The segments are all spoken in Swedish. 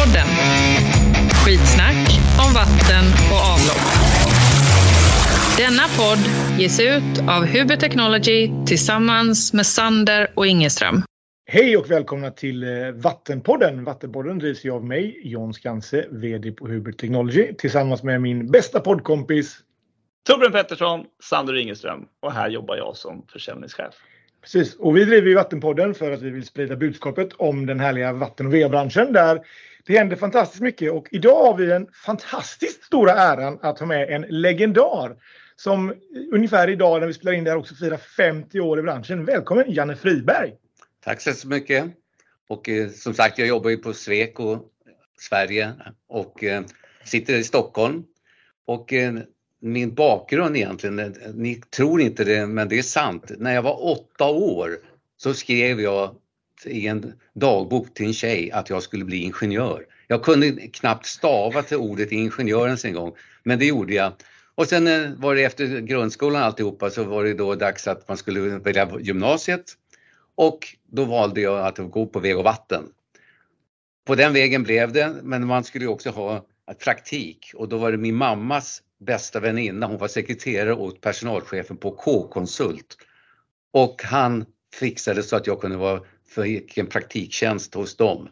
Vattenpodden. Skitsnack om vatten och avlopp. Denna podd ges ut av Huber Technology tillsammans med Sander och Ingeström. Hej och välkomna till eh, Vattenpodden. Vattenpodden drivs ju av mig, John Skanse, VD på Huber Technology, tillsammans med min bästa poddkompis Torbjörn Pettersson, Sander Ingeström och här jobbar jag som försäljningschef. Precis, och vi driver ju Vattenpodden för att vi vill sprida budskapet om den härliga vatten och va-branschen där det händer fantastiskt mycket och idag har vi den fantastiskt stora äran att ha med en legendar som ungefär idag när vi spelar in det här också firar 50 år i branschen. Välkommen Janne Friberg! Tack så mycket! Och eh, som sagt, jag jobbar ju på Sweco Sverige och eh, sitter i Stockholm. Och eh, min bakgrund egentligen, eh, ni tror inte det men det är sant. När jag var åtta år så skrev jag i en dagbok till en tjej att jag skulle bli ingenjör. Jag kunde knappt stava till ordet ingenjör ens en gång, men det gjorde jag. Och sen eh, var det efter grundskolan alltihopa så var det då dags att man skulle välja gymnasiet och då valde jag att gå på väg och vatten. På den vägen blev det, men man skulle också ha praktik och då var det min mammas bästa väninna, hon var sekreterare åt personalchefen på K-konsult. Och han fixade så att jag kunde vara för en praktiktjänst hos dem.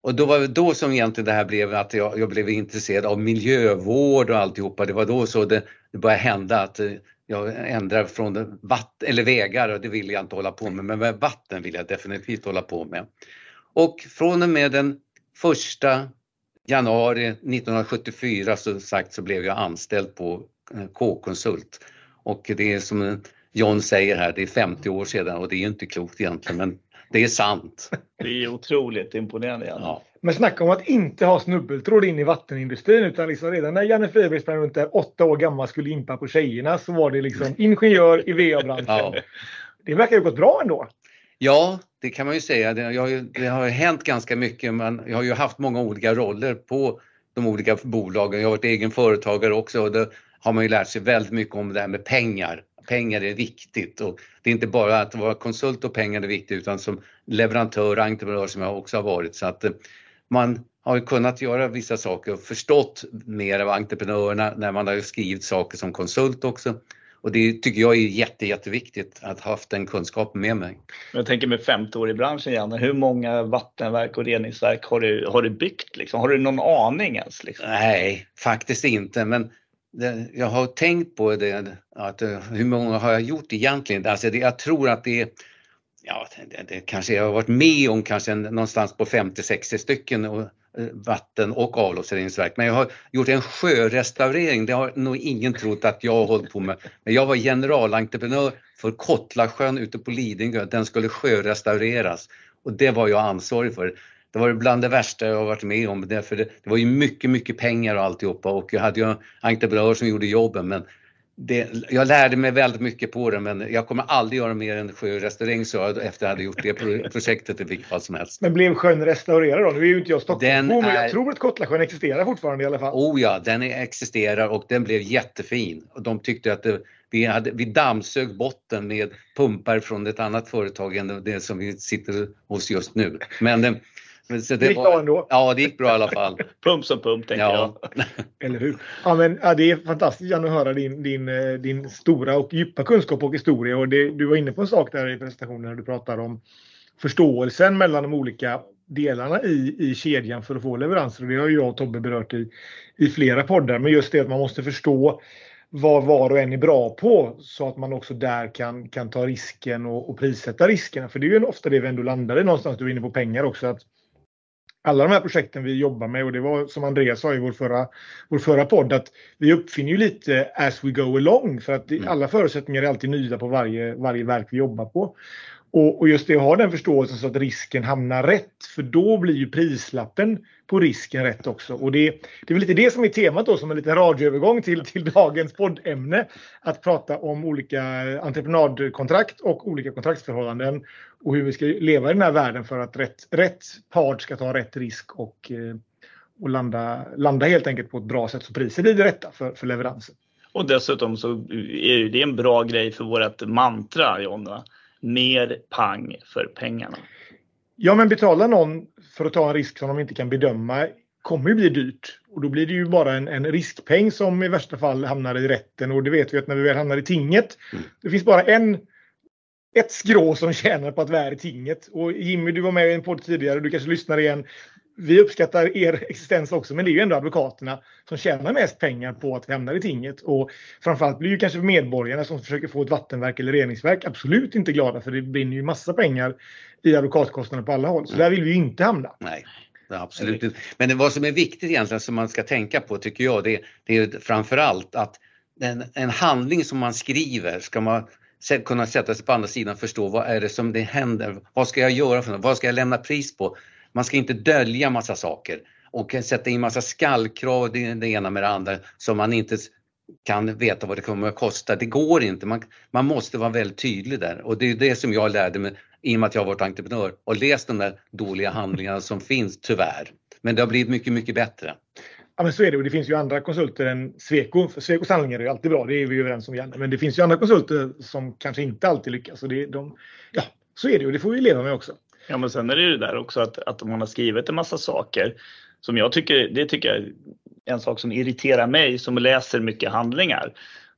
Och då var det då som egentligen det här blev att jag, jag blev intresserad av miljövård och alltihopa. Det var då så det, det började hända att eh, jag ändrade från vatten, eller vägar och det vill jag inte hålla på med, men med vatten vill jag definitivt hålla på med. Och från och med den första januari 1974 så sagt så blev jag anställd på eh, K-konsult. Och det är som John säger här, det är 50 år sedan och det är inte klokt egentligen men det är sant. Det är otroligt imponerande. Ja. Men snacka om att inte ha snubbeltråd in i vattenindustrin utan liksom redan när Janne Friberg sprang runt där åtta år gammal skulle impa på tjejerna så var det liksom ingenjör i va-branschen. Ja. Det verkar ju gått bra ändå. Ja, det kan man ju säga. Det har, ju, det har hänt ganska mycket men jag har ju haft många olika roller på de olika bolagen. Jag har varit egen företagare också och då har man ju lärt sig väldigt mycket om det här med pengar. Pengar är viktigt och det är inte bara att vara konsult och pengar är viktigt utan som leverantör och entreprenör som jag också har varit. Så att eh, man har ju kunnat göra vissa saker och förstått mer av entreprenörerna när man har skrivit saker som konsult också. Och det tycker jag är jätte, jätteviktigt att ha haft den kunskapen med mig. Jag tänker med 50 år i branschen Janne, hur många vattenverk och reningsverk har du, har du byggt? Liksom? Har du någon aning ens? Liksom? Nej, faktiskt inte. Men det, jag har tänkt på det, att eh, hur många har jag gjort egentligen? Alltså det, jag tror att det är Ja, det, det kanske jag har varit med om kanske någonstans på 50-60 stycken och, eh, vatten och avloppsreningsverk. Men jag har gjort en sjörestaurering. Det har nog ingen trott att jag har hållit på med. Men jag var generalentreprenör för Kottlasjön ute på Lidingö. Den skulle sjörestaureras och det var jag ansvarig för. Det var bland det värsta jag har varit med om. Därför det, det var ju mycket, mycket pengar och alltihopa och jag hade ju entreprenörer som gjorde jobben men det, jag lärde mig väldigt mycket på det men jag kommer aldrig göra mer än sjörestaurering så efter att jag hade gjort det projektet i vilket fall som helst. Men blev sjön restaurerad då? Nu är ju inte jag Stockholmsbo men är- jag tror att Kottlasjön existerar fortfarande i alla fall. Oh ja, den existerar och den blev jättefin. Och de tyckte att det, vi, hade, vi dammsög botten med pumpar från ett annat företag än det som vi sitter hos just nu. Men, eh, men så Det gick bra ändå. Ja, det gick bra i alla fall. Pump som pump tänker Ja. jag. Eller hur? Ja, men, ja, det är fantastiskt Janne, att höra din, din, eh, din stora och djupa kunskap och historia. Och det, du var inne på en sak där i presentationen när du pratar om förståelsen mellan de olika delarna i, i kedjan för att få leveranser. Och det har ju jag och Tobbe berört i, i flera poddar. Men just det att man måste förstå vad var och en är bra på så att man också där kan, kan ta risken och, och prissätta riskerna. För det är ju ofta det vi ändå landar i någonstans. Du är inne på pengar också. att alla de här projekten vi jobbar med och det var som Andreas sa i vår förra, vår förra podd att vi uppfinner ju lite as we go along för att det, Mm. alla förutsättningar är alltid nya på varje, varje verk vi jobbar på. Och, och just det att ha den förståelsen så att risken hamnar rätt för då blir ju prislappen på risken rätt också. Och det, det är väl lite det som är temat då som en liten radioövergång till, till dagens poddämne. Att prata om olika entreprenadkontrakt och olika kontraktsförhållanden och hur vi ska leva i den här världen för att rätt, rätt part ska ta rätt risk och, eh, och landa, landa helt enkelt på ett bra sätt så priset blir det rätta för, för leveransen. Och dessutom så är ju det en bra grej för vårt mantra John. va? Mer pang för pengarna. Ja, men betala någon för att ta en risk som de inte kan bedöma kommer ju bli dyrt. Och då blir det ju bara en, en riskpeng som i värsta fall hamnar i rätten. Och det vet vi att när vi väl hamnar i tinget, mm. det finns bara en ett skrå som tjänar på att vara i tinget. Och Jimmy, du var med i en podd tidigare, du kanske lyssnar igen. Vi uppskattar er existens också, men det är ju ändå advokaterna som tjänar mest pengar på att vi hamnar i tinget. Och framförallt blir ju kanske medborgarna som försöker få ett vattenverk eller reningsverk absolut inte glada för det brinner ju massa pengar i advokatkostnader på alla håll. Så där vill vi ju inte hamna. Nej. Absolut inte. Men vad som är viktigt egentligen som man ska tänka på tycker jag det, det är framförallt att en, en handling som man skriver ska man kunna sätta sig på andra sidan och förstå vad är det som det händer? Vad ska jag göra för något? Vad ska jag lämna pris på? Man ska inte dölja massa saker och sätta in massa skallkrav, det, det ena med det andra, som man inte kan veta vad det kommer att kosta. Det går inte. Man, man måste vara väldigt tydlig där och det är det som jag lärde mig i och med att jag har varit entreprenör och läst de där dåliga handlingarna som finns, tyvärr. Men det har blivit mycket, mycket bättre. Ja, men så är det. Och det finns ju andra konsulter än Sweco. Swecos handlingar är ju alltid bra, det är vi överens om igen. Men det finns ju andra konsulter som kanske inte alltid lyckas. Och det, de, ja, så är det och det får vi leva med också. Ja, men sen är det ju det där också att, att man har skrivit en massa saker som jag tycker, det tycker jag är en sak som irriterar mig som läser mycket handlingar.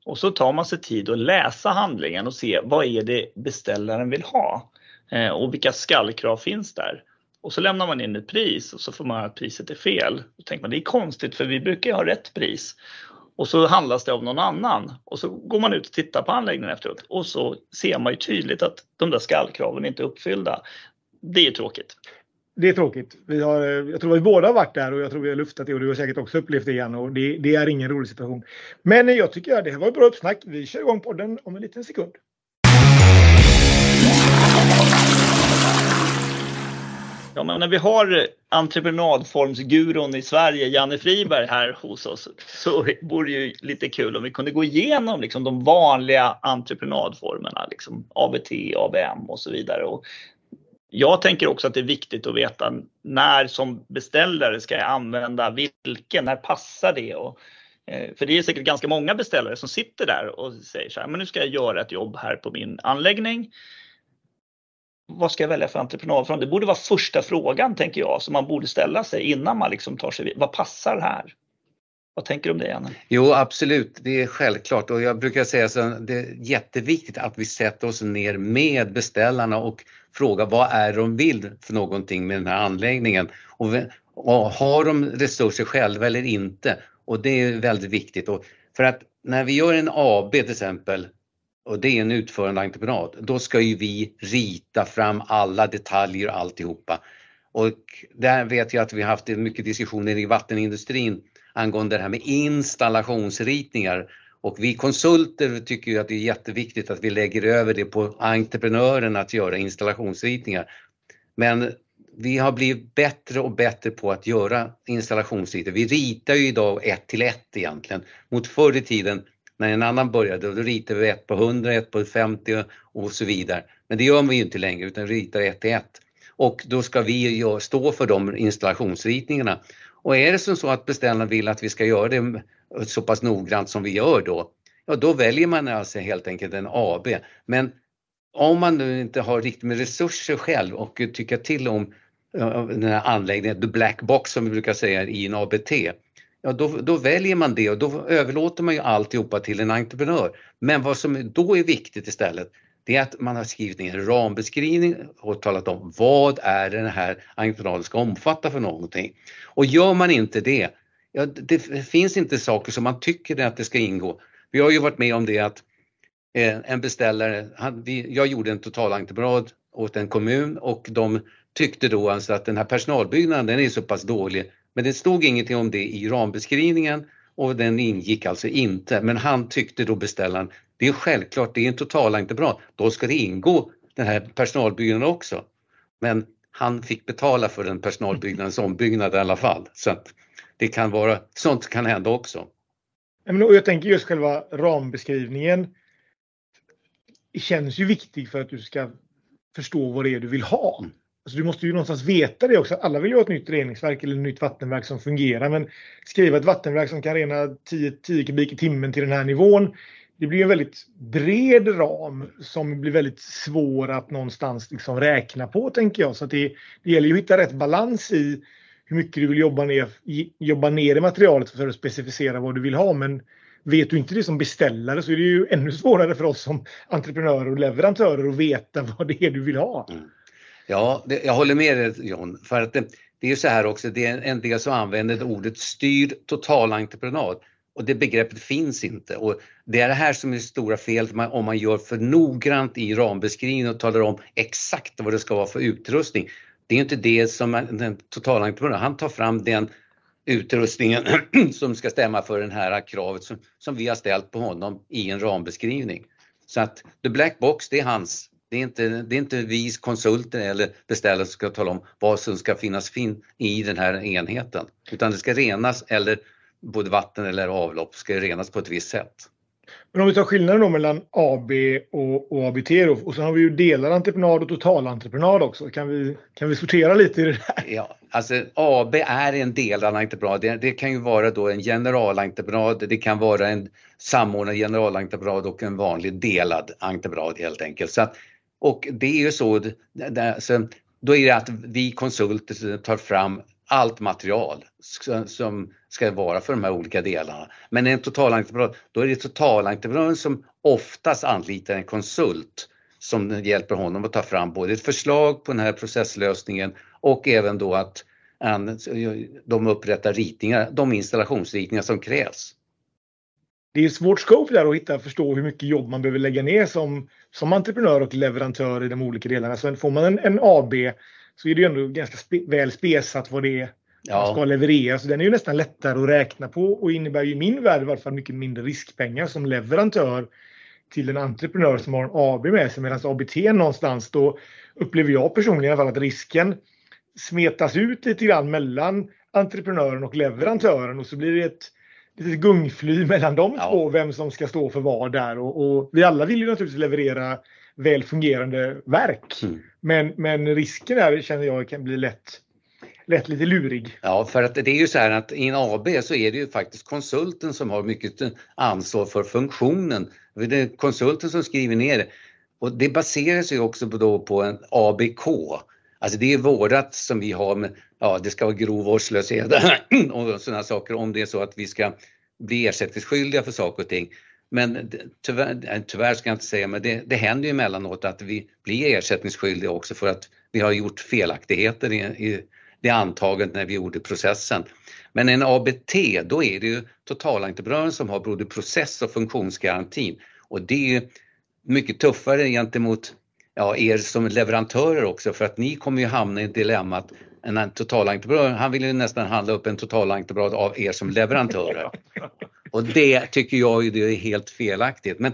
Och så tar man sig tid att läsa handlingen och se vad är det beställaren vill ha eh, och vilka skallkrav finns där. Och så lämnar man in ett pris och så får man höra att priset är fel. Då tänker man det är konstigt för vi brukar ju ha rätt pris. Och så handlas det av någon annan och så går man ut och tittar på anläggningen efteråt och så ser man ju tydligt att de där skallkraven inte är uppfyllda. Det är tråkigt. Det är tråkigt. Vi har, jag tror att vi båda har varit där och jag tror vi har luftat det och du har säkert också upplevt det igen och det, det är ingen rolig situation. Men jag tycker att det här var ett bra uppsnack. Vi kör igång podden om en liten sekund. Ja, men när vi har entreprenadformsgurun i Sverige, Janne Friberg, här hos oss så vore det ju lite kul om vi kunde gå igenom liksom, de vanliga entreprenadformerna, liksom ABT, ABM och så vidare. Och jag tänker också att det är viktigt att veta när som beställare ska jag använda vilken, när passar det? Och, eh, för det är säkert ganska många beställare som sitter där och säger så här, men nu ska jag göra ett jobb här på min anläggning vad ska jag välja för entreprenadform? Det borde vara första frågan, tänker jag, som man borde ställa sig innan man liksom tar sig vid. Vad passar här? Vad tänker du om det, Janne? Jo, absolut, det är självklart och jag brukar säga att det är jätteviktigt att vi sätter oss ner med beställarna och fråga vad är de vill för någonting med den här anläggningen och, och har de resurser själva eller inte? Och det är väldigt viktigt. Och för att när vi gör en AB till exempel och det är en utförande entreprenad, då ska ju vi rita fram alla detaljer och alltihopa. Och där vet jag att vi har haft mycket diskussioner i vattenindustrin angående det här med installationsritningar. Och vi konsulter tycker ju att det är jätteviktigt att vi lägger över det på entreprenören att göra installationsritningar. Men vi har blivit bättre och bättre på att göra installationsritningar. Vi ritar ju idag ett till ett egentligen. Mot förr i tiden när en annan började, då ritade vi ett på 100, ett på 50 och så vidare. Men det gör vi ju inte längre utan ritar ett till ett. Och då ska vi stå för de installationsritningarna. Och är det som så att beställaren vill att vi ska göra det så pass noggrant som vi gör då, ja då väljer man alltså helt enkelt en AB. Men om man nu inte har riktigt med resurser själv och tycker till om den här anläggningen, the black box som vi brukar säga i en ABT, ja då, då, väljer man det och då överlåter man ju alltihopa till en entreprenör. Men vad som då är viktigt istället, det är att man har skrivit ner en rambeskrivning och talat om vad är det den här entreprenaden ska omfatta för någonting. Och gör man inte det, ja, det finns inte saker som man tycker att det ska ingå. Vi har ju varit med om det att eh, en beställare, han, vi, jag gjorde en totalentreprenad åt en kommun och de tyckte då alltså att den här personalbyggnaden den är så pass dålig men det stod ingenting om det i rambeskrivningen och den ingick alltså inte. Men han tyckte då beställaren, det är självklart, det är en totalentreprenad, då ska det ingå den här personalbyggnaden också. Men han fick betala för den personalbyggnadens ombyggnad i alla fall. Så att det kan vara, sånt kan hända också. Jag tänker just själva rambeskrivningen känns ju viktig för att du ska förstå vad det är du vill ha. Mm. Alltså du måste ju någonstans veta det också. Alla vill ju ha ett nytt reningsverk eller ett nytt vattenverk som fungerar. Men skriva ett vattenverk som kan rena 10, 10 kubik i timmen till den här nivån. det blir en väldigt bred ram som blir väldigt svår att någonstans liksom räkna på tänker jag. Så det, det gäller ju att hitta rätt balans i hur mycket du vill jobba ner, jobba ner i materialet för att specificera vad du vill ha. Men vet du inte det som beställare så är det ju ännu svårare för oss som entreprenörer och leverantörer att veta vad det är du vill ha. Mm. Ja, det, jag håller med dig John. För att det, det är ju så här också, det är en del som använder ordet styrd totalentreprenad. Och det begreppet finns inte. Och det är det här som är det stora felet om man gör för noggrant i rambeskrivningen och talar om exakt vad det ska vara för utrustning. Det är inte det som den totalentreprenören, han tar fram den utrustningen som ska stämma för det här kravet som, som vi har ställt på honom i en rambeskrivning. Så att the black box, det är hans. Det är inte, det är inte vi konsulter eller beställare som ska tala om vad som ska finnas fin i den här enheten. Utan det ska renas eller både vatten eller avlopp ska renas på ett visst sätt. Men om vi tar skillnaden då mellan AB och, och ABT då, och så har vi ju delar och totalentreprenad också. Kan vi, kan vi sortera lite i det där? Ja, alltså AB är en delentreprenad. Det, det kan ju vara då en generalentreprenad, det kan vara en samordnad generalentreprenad och en vanlig delad entreprenad helt enkelt. Så att, och det är ju så, det, så alltså, då är det att vi konsulter tar fram allt material som ska vara för de här olika delarna. Men en totalentreprenör, då är det totalentreprenören som oftast anlitar en konsult som hjälper honom att ta fram både ett förslag på den här processlösningen och även då att de upprättar ritningar, de installationsritningar som krävs. Det är svårt scope där att hitta och förstå hur mycket jobb man behöver lägga ner som, som entreprenör och leverantör i de olika delarna. Sen får man en, en AB så är det ju ändå ganska spe, väl spesat vad det är ja. man ska leverera. Så den är ju nästan lättare att räkna på och innebär ju i min värld i alla fall mycket mindre riskpengar som leverantör till en entreprenör som har en AB med sig. Medan ABT någonstans då upplever jag personligen i alla fall att risken smetas ut lite grann mellan entreprenören och leverantören och så blir det ett litet gungfly mellan de ja. två, vem som ska stå för vad där. Och, och, vi alla vill ju naturligtvis leverera väl fungerande verk. Mm. Men, men risken där känner jag kan bli lätt, lätt lite lurig. Ja, för att det är ju så här att i en AB så är det ju faktiskt konsulten som har mycket ansvar för funktionen. Det är konsulten som skriver ner det. Och det baserar sig också då på en ABK. Alltså det är vårat som vi har med, ja det ska vara grov vårdslöshet och sådana saker om det är så att vi ska bli ersättningsskyldiga för saker och ting. Men tyvärr, eh, tyvärr ska jag inte säga, men det, det händer ju emellanåt att vi blir ersättningsskyldiga också för att vi har gjort felaktigheter i, i det antaget när vi gjorde processen. Men en ABT, då är det ju totalentreprenören som har både process och funktionsgarantin och det är mycket tuffare gentemot ja, er som leverantörer också för att ni kommer ju hamna i ett dilemma att en totalentreprenör, han vill ju nästan handla upp en totalentreprenad av er som leverantörer. Och det tycker jag ju det är helt felaktigt. Men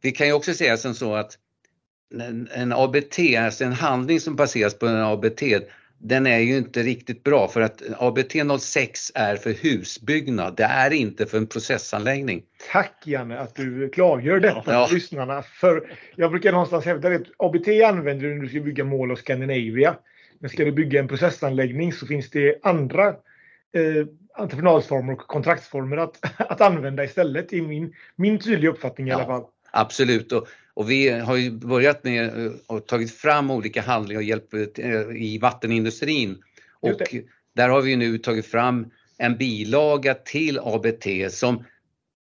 vi kan ju också säga som så att en, ABT, alltså en handling som baseras på en ABT, den är ju inte riktigt bra för att ABT 06 är för husbyggnad, det är inte för en processanläggning. Tack Janne att du klargör detta för ja. lyssnarna. För jag brukar någonstans hävda att ABT använder du när du ska bygga mål av Scandinavia. Men ska du bygga en processanläggning så finns det andra eh, entreprenadformer och kontraktsformer att, att använda istället. i min, min tydliga uppfattning i alla fall. Absolut och, och vi har ju börjat med eh, och tagit fram olika handlingar och hjälp eh, i vattenindustrin. Och där har vi nu tagit fram en bilaga till ABT som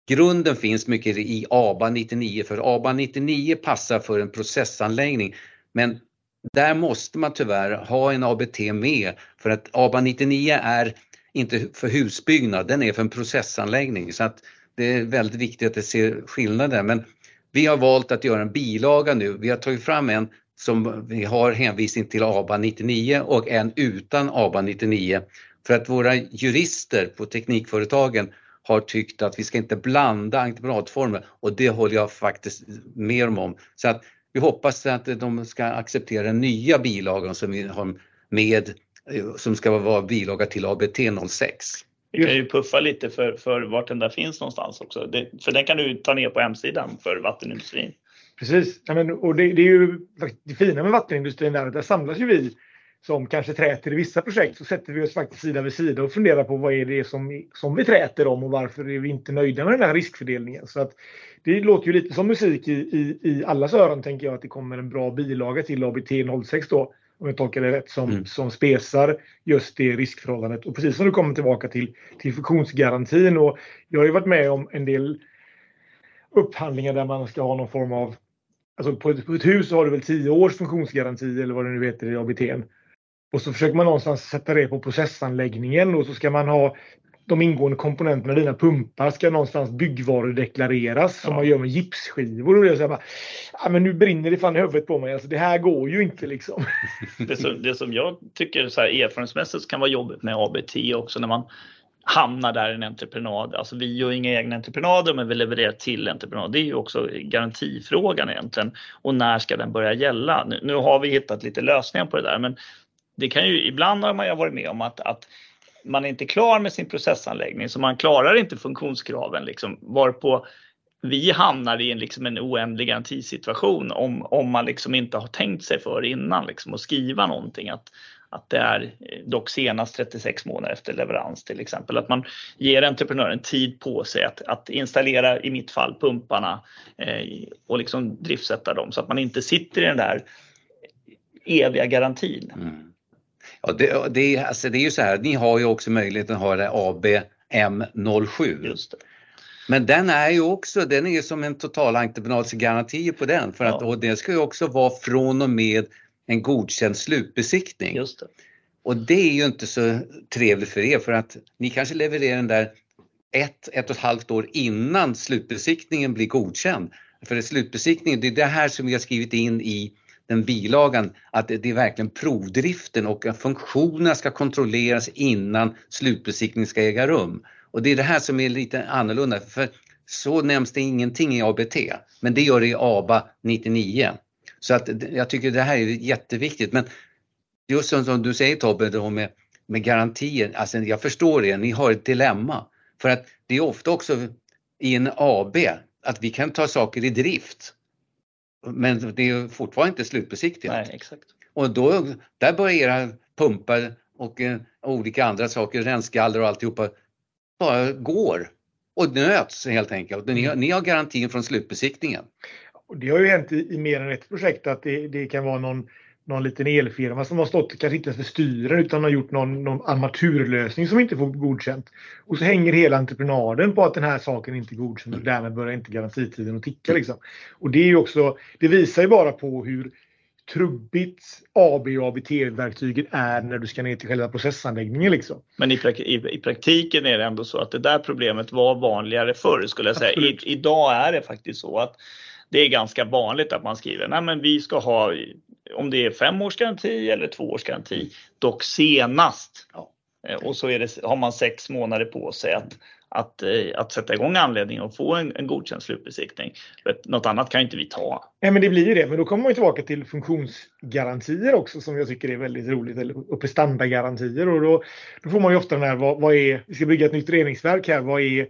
grunden finns mycket i ABA 99 för ABA 99 passar för en processanläggning. Men där måste man tyvärr ha en ABT med för att ABA 99 är inte för husbyggnad, den är för en processanläggning. Så att det är väldigt viktigt att det ser skillnader. Men vi har valt att göra en bilaga nu. Vi har tagit fram en som vi har hänvisning till ABA 99 och en utan ABA 99. För att våra jurister på teknikföretagen har tyckt att vi ska inte blanda entreprenadformer och det håller jag faktiskt med dem om. Så att vi hoppas att de ska acceptera den nya bilagan som vi har med som ska vara bilaga till ABT 06. Vi kan ju puffa lite för, för vart den där finns någonstans också. Det, för den kan du ta ner på hemsidan för vattenindustrin. Precis, ja, men, och det, det, är ju det fina med vattenindustrin där, där samlas ju vi som kanske träter i vissa projekt så sätter vi oss faktiskt sida vid sida och funderar på vad är det som, som vi träter om och varför är vi inte nöjda med den här riskfördelningen. Så att det låter ju lite som musik i, i, i allas öron tänker jag att det kommer en bra bilaga till ABT 06 då om jag tolkar det rätt, som, mm. som spesar just det riskförhållandet. Och precis som du kommer tillbaka till, till funktionsgarantin och jag har ju varit med om en del upphandlingar där man ska ha någon form av Alltså på ett, på ett hus så har du väl 10 års funktionsgaranti eller vad det nu heter i ABT. Och så försöker man någonstans sätta det på processanläggningen och så ska man ha de ingående komponenterna, dina pumpar, ska någonstans byggvarudeklareras som man gör med gipsskivor. Och det så bara, ja, men nu brinner det fan i huvudet på mig. Alltså, det här går ju inte liksom. Det som, det som jag tycker så här, erfarenhetsmässigt kan vara jobbigt med ABT också när man hamnar där i en entreprenad. Alltså vi gör inga egna entreprenader men vi levererar till entreprenad. Det är ju också garantifrågan egentligen. Och när ska den börja gälla? Nu, nu har vi hittat lite lösningar på det där men det kan ju, ibland har man ju varit med om att, att man är inte klar med sin processanläggning så man klarar inte funktionskraven liksom, varpå vi hamnar i en, liksom en oändlig garantisituation om, om man liksom inte har tänkt sig för innan liksom, och skriva någonting att, att det är eh, dock senast 36 månader efter leverans till exempel. Att man ger entreprenören tid på sig att, att installera, i mitt fall, pumparna eh, och liksom driftsätta dem så att man inte sitter i den där eviga garantin. Mm. Ja, det, det, alltså det är ju så här, ni har ju också möjligheten att ha det ABM07. Just det. Men den är ju också, den är ju som en totalentreprenadsgaranti på den för att, och det ska ju också vara från och med en godkänd slutbesiktning. Just det. Och det är ju inte så trevligt för er för att ni kanske levererar den där ett, ett och ett halvt år innan slutbesiktningen blir godkänd. För slutbesiktningen, det är det här som vi har skrivit in i den bilagan att det är verkligen provdriften och att funktionerna ska kontrolleras innan slutbesiktning ska äga rum. Och det är det här som är lite annorlunda för så nämns det ingenting i ABT men det gör det i ABA 99. Så att jag tycker det här är jätteviktigt men just som du säger Tobbe, då med, med garantier, alltså jag förstår det, ni har ett dilemma. För att det är ofta också i en AB att vi kan ta saker i drift men det är fortfarande inte slutbesiktigat. Nej, exakt. Och då, där börjar era pumpar och eh, olika andra saker, rensgaller och alltihopa, bara går och nöts helt enkelt. Ni, har, ni har garantin från slutbesiktningen. Det har ju hänt i, i mer än ett projekt att det, det kan vara någon någon liten elfirma som har stått, kanske inte ens för styren utan har gjort någon, någon armaturlösning som inte får godkänt. Och så hänger hela entreprenaden på att den här saken inte är godkänd och därmed börjar inte garantitiden att ticka. Liksom. Och det är ju också, det visar ju bara på hur trubbigt AB och ABT-verktyget är när du ska ner till själva processanläggningen. Liksom. Men i, prak i, i, praktiken är det ändå så att det där problemet var vanligare förr skulle jag säga. I, idag är det faktiskt så att det är ganska vanligt att man skriver nej men vi ska ha om det är fem års garanti eller två års garanti, dock senast. Ja. Eh, och så det, har man sex månader på sig att, att, eh, att sätta igång anledningen och få en, en godkänd slutbesiktning. Något annat kan inte vi ta. Nej, men det blir ju det. Men då kommer man tillbaka till funktionsgarantier också som jag tycker är väldigt roligt. Eller prestandagarantier. Och då, då får man ju ofta den här, vad, vad är, vi ska bygga ett nytt reningsverk här, vad är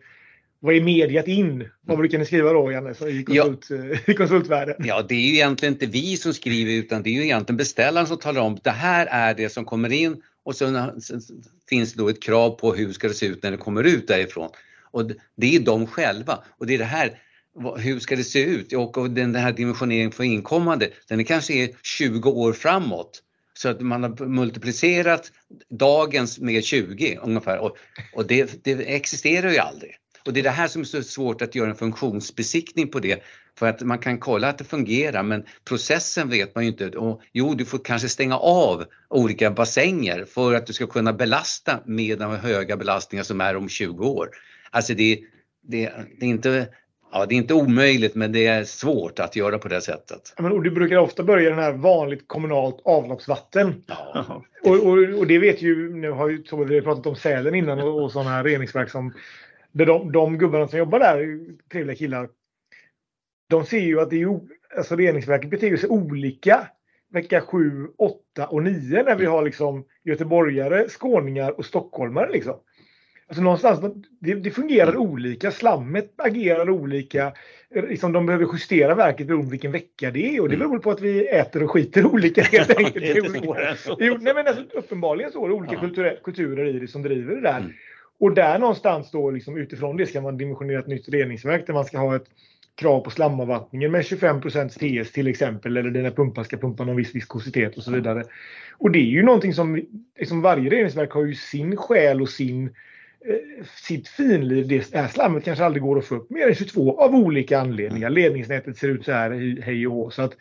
vad är mediat in? Vad brukar ni skriva då Janne i, konsult, ja, i konsultvärlden? Ja, det är ju egentligen inte vi som skriver utan det är ju egentligen beställaren som talar om det här är det som kommer in och så finns det då ett krav på hur ska det se ut när det kommer ut därifrån. Och det är de själva och det är det här hur ska det se ut? Och den här dimensioneringen för inkommande, den är kanske är 20 år framåt. Så att man har multiplicerat dagens med 20 ungefär och, och det, det existerar ju aldrig. Och det är det här som är så svårt att göra en funktionsbesiktning på det. För att man kan kolla att det fungerar men processen vet man ju inte. Och, jo, du får kanske stänga av olika bassänger för att du ska kunna belasta med de höga belastningar som är om 20 år. Alltså det, det, det är inte Ja, det är inte omöjligt men det är svårt att göra på det sättet. Ja, men, du brukar ofta börja den här vanligt kommunalt avloppsvatten. Ja. Och, och, och, det vet ju, nu har ju vi pratat om Sälen innan och, och sådana här reningsverk som de, de gubbarna som jobbar där, trevliga killar, de ser ju att det är, alltså reningsverket beter sig olika vecka 7, 8 och 9 när vi har liksom göteborgare, skåningar och stockholmare. Liksom. Alltså någonstans, det, det fungerar olika. Slammet agerar olika. Liksom de behöver justera verket beroende på vilken vecka det är. Och det beror på att vi äter och skiter olika helt enkelt. Jo, nej, men alltså, uppenbarligen så är det olika Ja. kulturer, kulturer i det som driver det där. Mm. Och där någonstans då liksom, utifrån det ska man dimensionera ett nytt reningsverk där man ska ha ett krav på slamavvattningen med 25% TS till exempel. Eller dina pumpar ska pumpa någon viss viskositet och så vidare. Och det är ju någonting som liksom varje reningsverk har ju sin själ och sin eh, sitt finlir. Det här slammet kanske aldrig går att få upp mer än 22 av olika anledningar. Ledningsnätet ser ut så här hej- hej och hå. Så att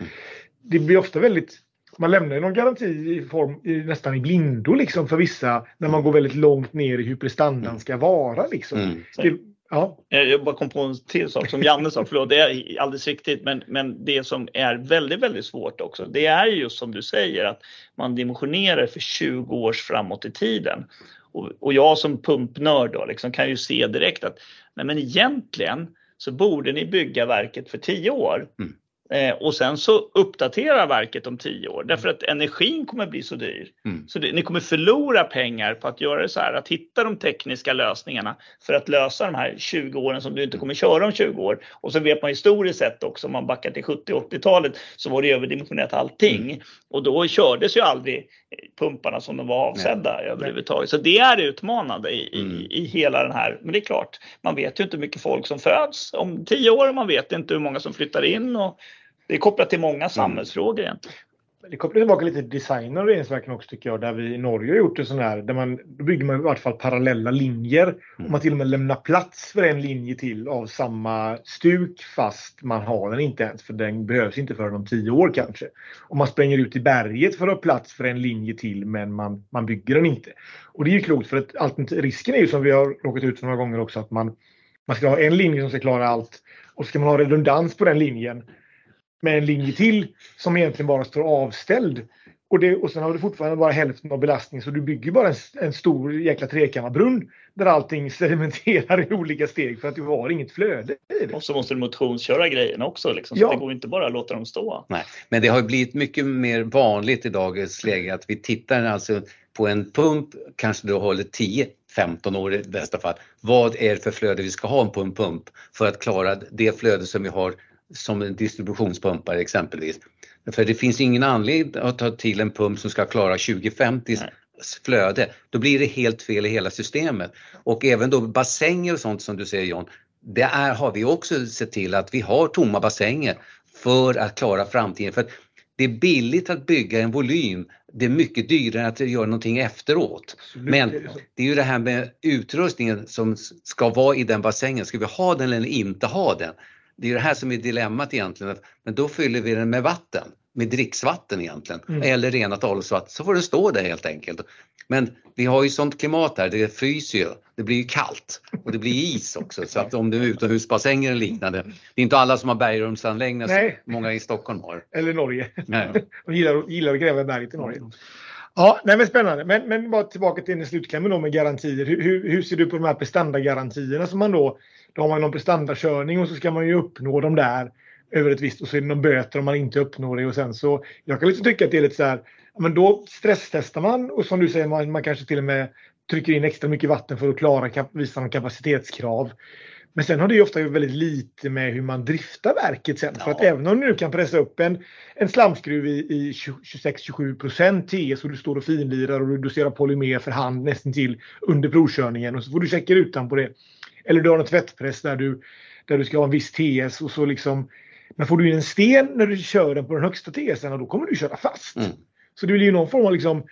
det blir ofta väldigt man lämnar ju någon garanti i form, i, nästan i blindo liksom för vissa när man går väldigt långt ner i hur prestandan ska vara. Liksom. Mm. Det, ja, Eh, Jag bara kom på en till sak som Janne sa, förlåt, det är alldeles riktigt, men, men det som är väldigt, väldigt svårt också, det är ju just som du säger att man dimensionerar för 20 års framåt i tiden. Och, och jag som pumpnörd då liksom kan ju se direkt att nej men egentligen så borde ni bygga verket för 10 år. Mm. Eh, och sen så uppdatera verket om 10 år därför att energin kommer bli så dyr. Mm. Så det, ni kommer förlora pengar på att göra det så här, att hitta de tekniska lösningarna för att lösa de här 20 åren som du inte kommer köra om 20 år. Och så vet man historiskt sett också, om man backar till 70-80-talet, så var det överdimensionerat allting. Och då kördes ju aldrig pumparna som de var avsedda överhuvudtaget. Så det är utmanande i, Mm. i, i hela den här. Men det är klart, man vet ju inte hur mycket folk som föds om 10 år. Man vet inte hur många som flyttar in. Och det är kopplat till många samhällsfrågor egentligen. det kopplar tillbaka lite till designen av reningsverken också tycker jag. Där vi i Norge har gjort det sån här. Där man, då bygger man i vart fall parallella linjer. Och man till och med lämnar plats för en linje till av samma stuk fast man har den inte ens för den behövs inte förrän om tio år kanske. Och man spränger ut i berget för att ha plats för en linje till men man, man bygger den inte. Och det är ju klokt för att alternativ- risken är ju som vi har råkat ut för några gånger också att man, man ska ha en linje som ska klara allt och så ska man ha redundans på den linjen med en linje till som egentligen bara står avställd. Och, det, och sen har du fortfarande bara hälften av belastning så du bygger bara en, en stor jäkla trekammarbrunn där allting sedimenterar i olika steg för att du har inget flöde i det. Och så måste du motionsköra grejerna också. Liksom. Så Ja. det går inte bara att låta dem stå. Nej, men det har blivit mycket mer vanligt i dagens läge att vi tittar alltså på en pump, kanske då håller 10-15 år i bästa fall. Vad är det för flöde vi ska ha på en pump för att klara det flöde som vi har som en distributionspumpar exempelvis. För det finns ingen anledning att ta till en pump som ska klara 2050 Nej. flöde. Då blir det helt fel i hela systemet. Och även då bassänger och sånt som du säger John, det är, har vi också sett till att vi har tomma bassänger för att klara framtiden. För det är billigt att bygga en volym, det är mycket dyrare att göra någonting efteråt. Men det är ju det här med utrustningen som ska vara i den bassängen. Ska vi ha den eller inte ha den? Det är det här som är dilemmat egentligen. Men då fyller vi den med vatten, med dricksvatten egentligen. Mm. Eller renat avloppsvatten, så får den stå där helt enkelt. Men vi har ju sånt klimat här, det fryser ju. Det blir ju kallt och det blir is också. Så att om det är utomhusbassänger eller liknande. Det är inte alla som har bergrumsanläggningar som många i Stockholm har. Eller Norge. Nej. De gillar, gillar att gräva berget i Norge. Ja, nej men spännande. Men, men bara tillbaka till slutklämmen då med garantier. Hur, hur, hur ser du på de här prestandagarantierna som man då... Då har man någon prestandakörning och så ska man ju uppnå dem där över ett visst och så är det någon böter om man inte uppnår det och sen så... Jag kan liksom tycka att det är lite så här... Men då stresstestar man och som du säger man, man kanske till och med trycker in extra mycket vatten för att klara vissa någon kapacitetskrav. Men sen har det ju ofta väldigt lite med hur man driftar verket sen. För att Ja. även om du nu kan pressa upp en, en slamskruv i, i 26-27 procent TS och du står och finlirar och du doserar polymer för hand nästan till under provkörningen och så får du checka rutan på det. Eller du har en tvättpress där du, där du ska ha en viss TS och så liksom men får du in en sten när du kör den på den högsta TSen då kommer du köra fast. Mm. Så det blir ju någon form av liksom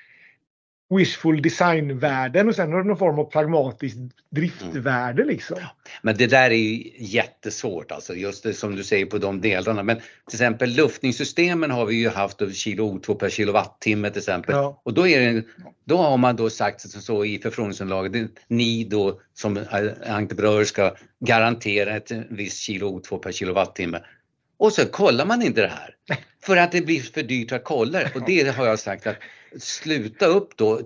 wishful design-värden och sen har du någon form av pragmatiskt driftvärde liksom. Men det där är ju jättesvårt alltså, just det som du säger på de delarna. Men till exempel luftningssystemen har vi ju haft över kilo O2 per kilowattimme till exempel. Ja. Och då, är det, då har man då sagt så- så i förfrågningsunderlaget, ni då som entreprenörer ska garantera ett visst kilo O2 per kilowattimme. Och så kollar man inte det här. För att det blir för dyrt att kolla det. Och det har jag sagt att sluta upp då,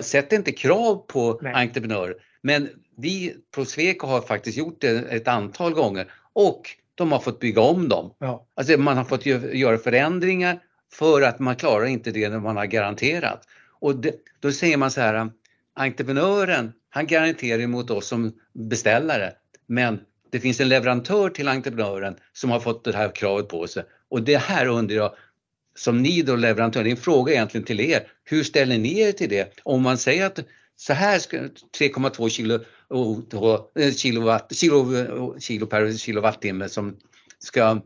sätt inte krav på Nej. entreprenörer. Men vi på Sweco har faktiskt gjort det ett antal gånger och de har fått bygga om dem. Ja. Alltså man har fått gö- göra förändringar för att man klarar inte det när man har garanterat. Och det, då säger man så här, entreprenören, han garanterar mot oss som beställare. Men det finns en leverantör till entreprenören som har fått det här kravet på sig. Och det här undrar jag, som ni då leverantör, det är en fråga egentligen till er. Hur ställer ni er till det? Om man säger att så här ska 3,2 kilo, eh, kilowatt, kilo, kilo per kilowattimme som ska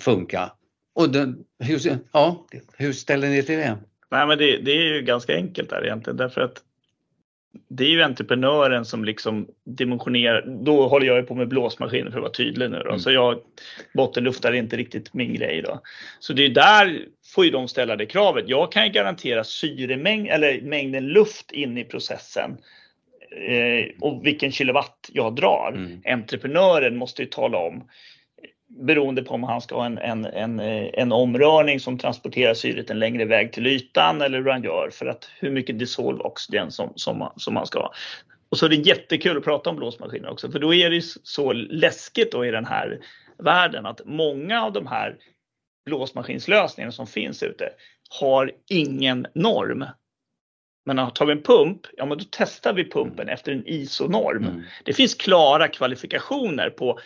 funka. Och den, hur, ja, hur ställer ni er till det? Nej, men det, det, är ju ganska enkelt där egentligen därför att det är ju entreprenören som liksom dimensionerar. Då håller jag på med blåsmaskiner för att vara tydlig nu då. Mm. Så jag bottenluftar inte riktigt min grej då. Så det är där får ju de ställa det kravet. Jag kan ju garantera syremängd eller mängden luft in i processen eh, och vilken kilowatt jag drar. Mm. Entreprenören måste ju tala om beroende på om han ska ha en, en, en, en omrörning som transporterar syret en längre väg till ytan eller hur han gör för att hur mycket dissolve oxygen som, som, som man ska ha. Och så är det jättekul att prata om blåsmaskiner också för då är det så läskigt då i den här världen att många av de här blåsmaskinslösningarna som finns ute har ingen norm. Men har vi en pump, ja men då testar vi pumpen efter en ISO-norm. Mm. Det finns klara kvalifikationer på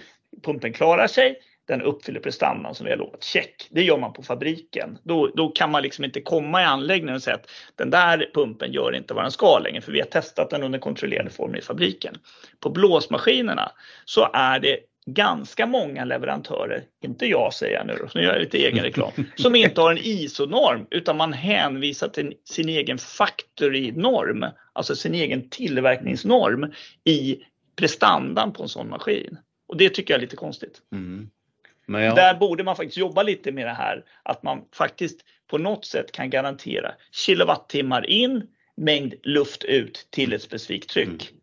pumpen klarar sig, den uppfyller prestandan som vi har lovat. Check! Det gör man på fabriken. Då, då kan man liksom inte komma i anläggningen och säga att den där pumpen gör inte vad den ska längre för vi har testat den under kontrollerade former i fabriken. På blåsmaskinerna så är det ganska många leverantörer, inte jag säger jag nu då, nu gör jag lite egen reklam, som inte har en ISO-norm utan man hänvisar till sin egen factory-norm, alltså sin egen tillverkningsnorm i prestandan på en sån maskin. Och det tycker jag är lite konstigt. Mm. Jag... Där borde man faktiskt jobba lite med det här att man faktiskt på något sätt kan garantera kilowattimmar in, mängd luft ut till ett specifikt tryck. Mm.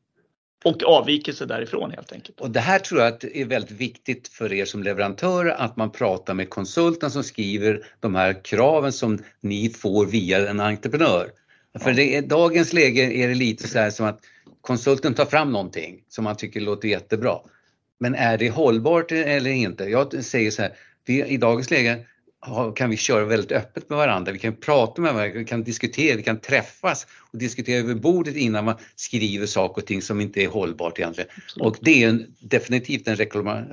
Och avvikelse därifrån helt enkelt. Och det här tror jag att är väldigt viktigt för er som leverantörer att man pratar med konsulten som skriver de här kraven som ni får via en entreprenör. Ja. För i dagens läge är det lite så här som att konsulten tar fram någonting som man tycker låter jättebra. Men är det hållbart eller inte? Jag säger så här, vi, i dagens läge kan vi köra väldigt öppet med varandra. Vi kan prata med varandra, vi kan diskutera, vi kan träffas och diskutera över bordet innan man skriver saker och ting som inte är hållbart egentligen. Absolut. Och det är en, definitivt en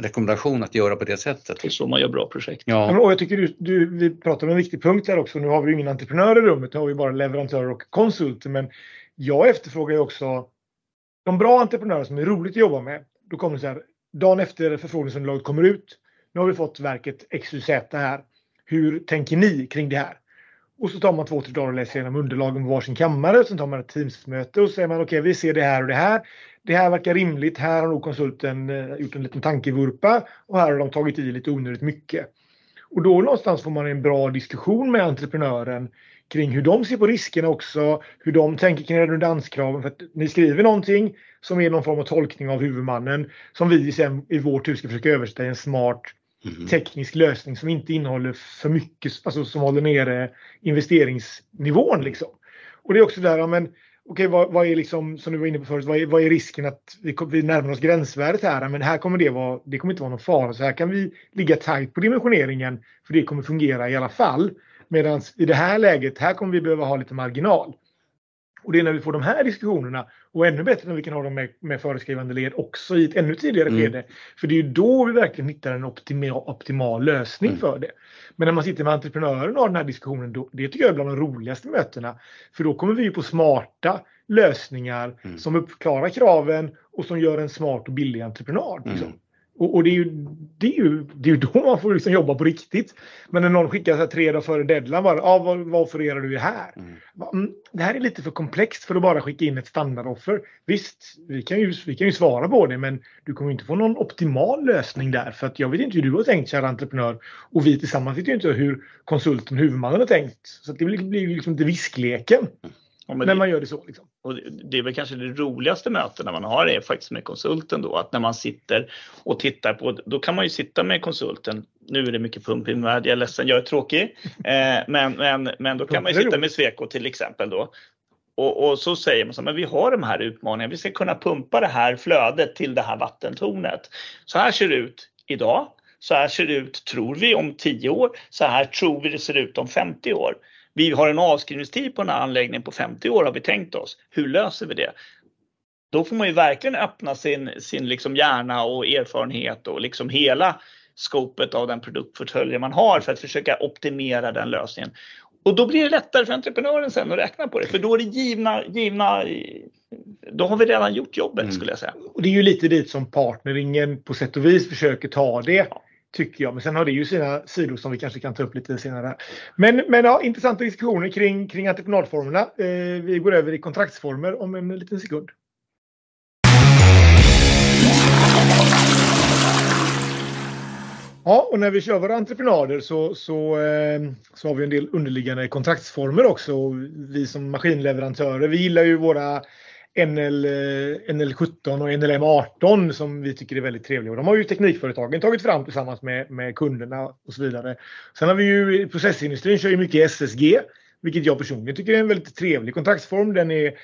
rekommendation att göra på det sättet. Det är så man gör bra projekt. Ja. Och jag tycker du, du, vi pratar om en viktig punkt här också. Nu har vi ingen entreprenör i rummet, nu har vi bara leverantörer och konsulter. Men jag efterfrågar ju också de bra entreprenörer som är roligt att jobba med. Då kommer det så här, dagen efter förfrågningsunderlaget kommer ut. Nu har vi fått verket XYZ här. Hur tänker ni kring det här? Och så tar man två, tre dagar och läser igenom underlagen på varsin kammare. Sen tar man ett Teamsmöte och säger man okej, okay, vi ser det här och det här. Det här verkar rimligt. Här har nog konsulten eh, gjort en liten tankevurpa och här har de tagit i lite onödigt mycket. Och då någonstans får man en bra diskussion med entreprenören kring hur de ser på riskerna också, hur de tänker kring redundanskraven. För att ni skriver någonting som är någon form av tolkning av huvudmannen som vi sen i vår tur ska försöka översätta i en smart mm. teknisk lösning som inte innehåller för mycket, alltså som håller nere investeringsnivån liksom. Och det är också där, ja, men okej, vad, vad, är liksom, som du var inne på förut, vad är, vad är risken att vi, vi närmar oss gränsvärdet här? Men här kommer det vara, det kommer inte vara någon fara, så här kan vi ligga tajt på dimensioneringen för det kommer fungera i alla fall. Medan i det här läget, här kommer vi behöva ha lite marginal. Och det är när vi får de här diskussionerna och ännu bättre när vi kan ha dem med, med föreskrivande led också i ett ännu tidigare mm. skede. För det är ju då vi verkligen hittar en optimal, optimal lösning mm. för det. Men när man sitter med entreprenören och har den här diskussionen, då, det tycker jag är bland de roligaste mötena. För då kommer vi ju på smarta lösningar mm. som uppklarar kraven och som gör en smart och billig entreprenad. Liksom. Och, och, det, är ju, det, är ju, det är ju då man får liksom jobba på riktigt. Men när någon skickar så här tre dagar före deadline bara, ah, vad, vad offererar du här? Mm. mm. Det här är lite för komplext för att bara skicka in ett standardoffer. Visst, vi kan ju, vi kan ju svara på det, men du kommer inte få någon optimal lösning där. För att jag vet inte hur du har tänkt, kära entreprenör. Och vi tillsammans vet ju inte hur konsulten, huvudmannen har tänkt. Så det blir, blir liksom inte viskleken. Mm. Ja, när man gör det så. Liksom. Och det är väl kanske det roligaste mötena man har är faktiskt med konsulten då, att när man sitter och tittar på, då kan man ju sitta med konsulten, nu är det mycket pump i min värld, jag är ledsen, jag är tråkig, eh, men, men, men då kan man ju sitta med Sweco till exempel då och, och, så säger man så men vi har de här utmaningarna, vi ska kunna pumpa det här flödet till det här vattentornet. Så här ser det ut idag, så här ser det ut, tror vi, om 10 år, så här tror vi det ser ut om 50 år. Vi har en avskrivningstid på den här anläggningen på 50 år har vi tänkt oss. Hur löser vi det? då får man ju verkligen öppna sin, sin liksom hjärna och erfarenhet och liksom hela skopet av den produktportfölj man har för att försöka optimera den lösningen. Och då blir det lättare för entreprenören sen att räkna på det, för då är det givna, givna då har vi redan gjort jobbet mm. skulle jag säga. Och det är ju lite dit som partneringen på sätt och vis försöker ta det. Ja. Tycker jag. Men sen har det ju sina sidor som vi kanske kan ta upp lite senare. Men, men ja, intressanta diskussioner kring, kring entreprenadformerna. Eh, vi går över i kontraktsformer om en liten sekund. Ja, och när vi kör våra entreprenader så, så, eh, så har vi en del underliggande kontraktsformer också. Vi som maskinleverantörer, vi gillar ju våra NL, eh, NL17 och NLM18 som vi tycker är väldigt trevliga. Och de har ju teknikföretagen tagit fram tillsammans med, med kunderna och så vidare. Sen har vi ju processindustrin kör ju mycket SSG, vilket jag personligen tycker är en väldigt trevlig kontraktsform. Den är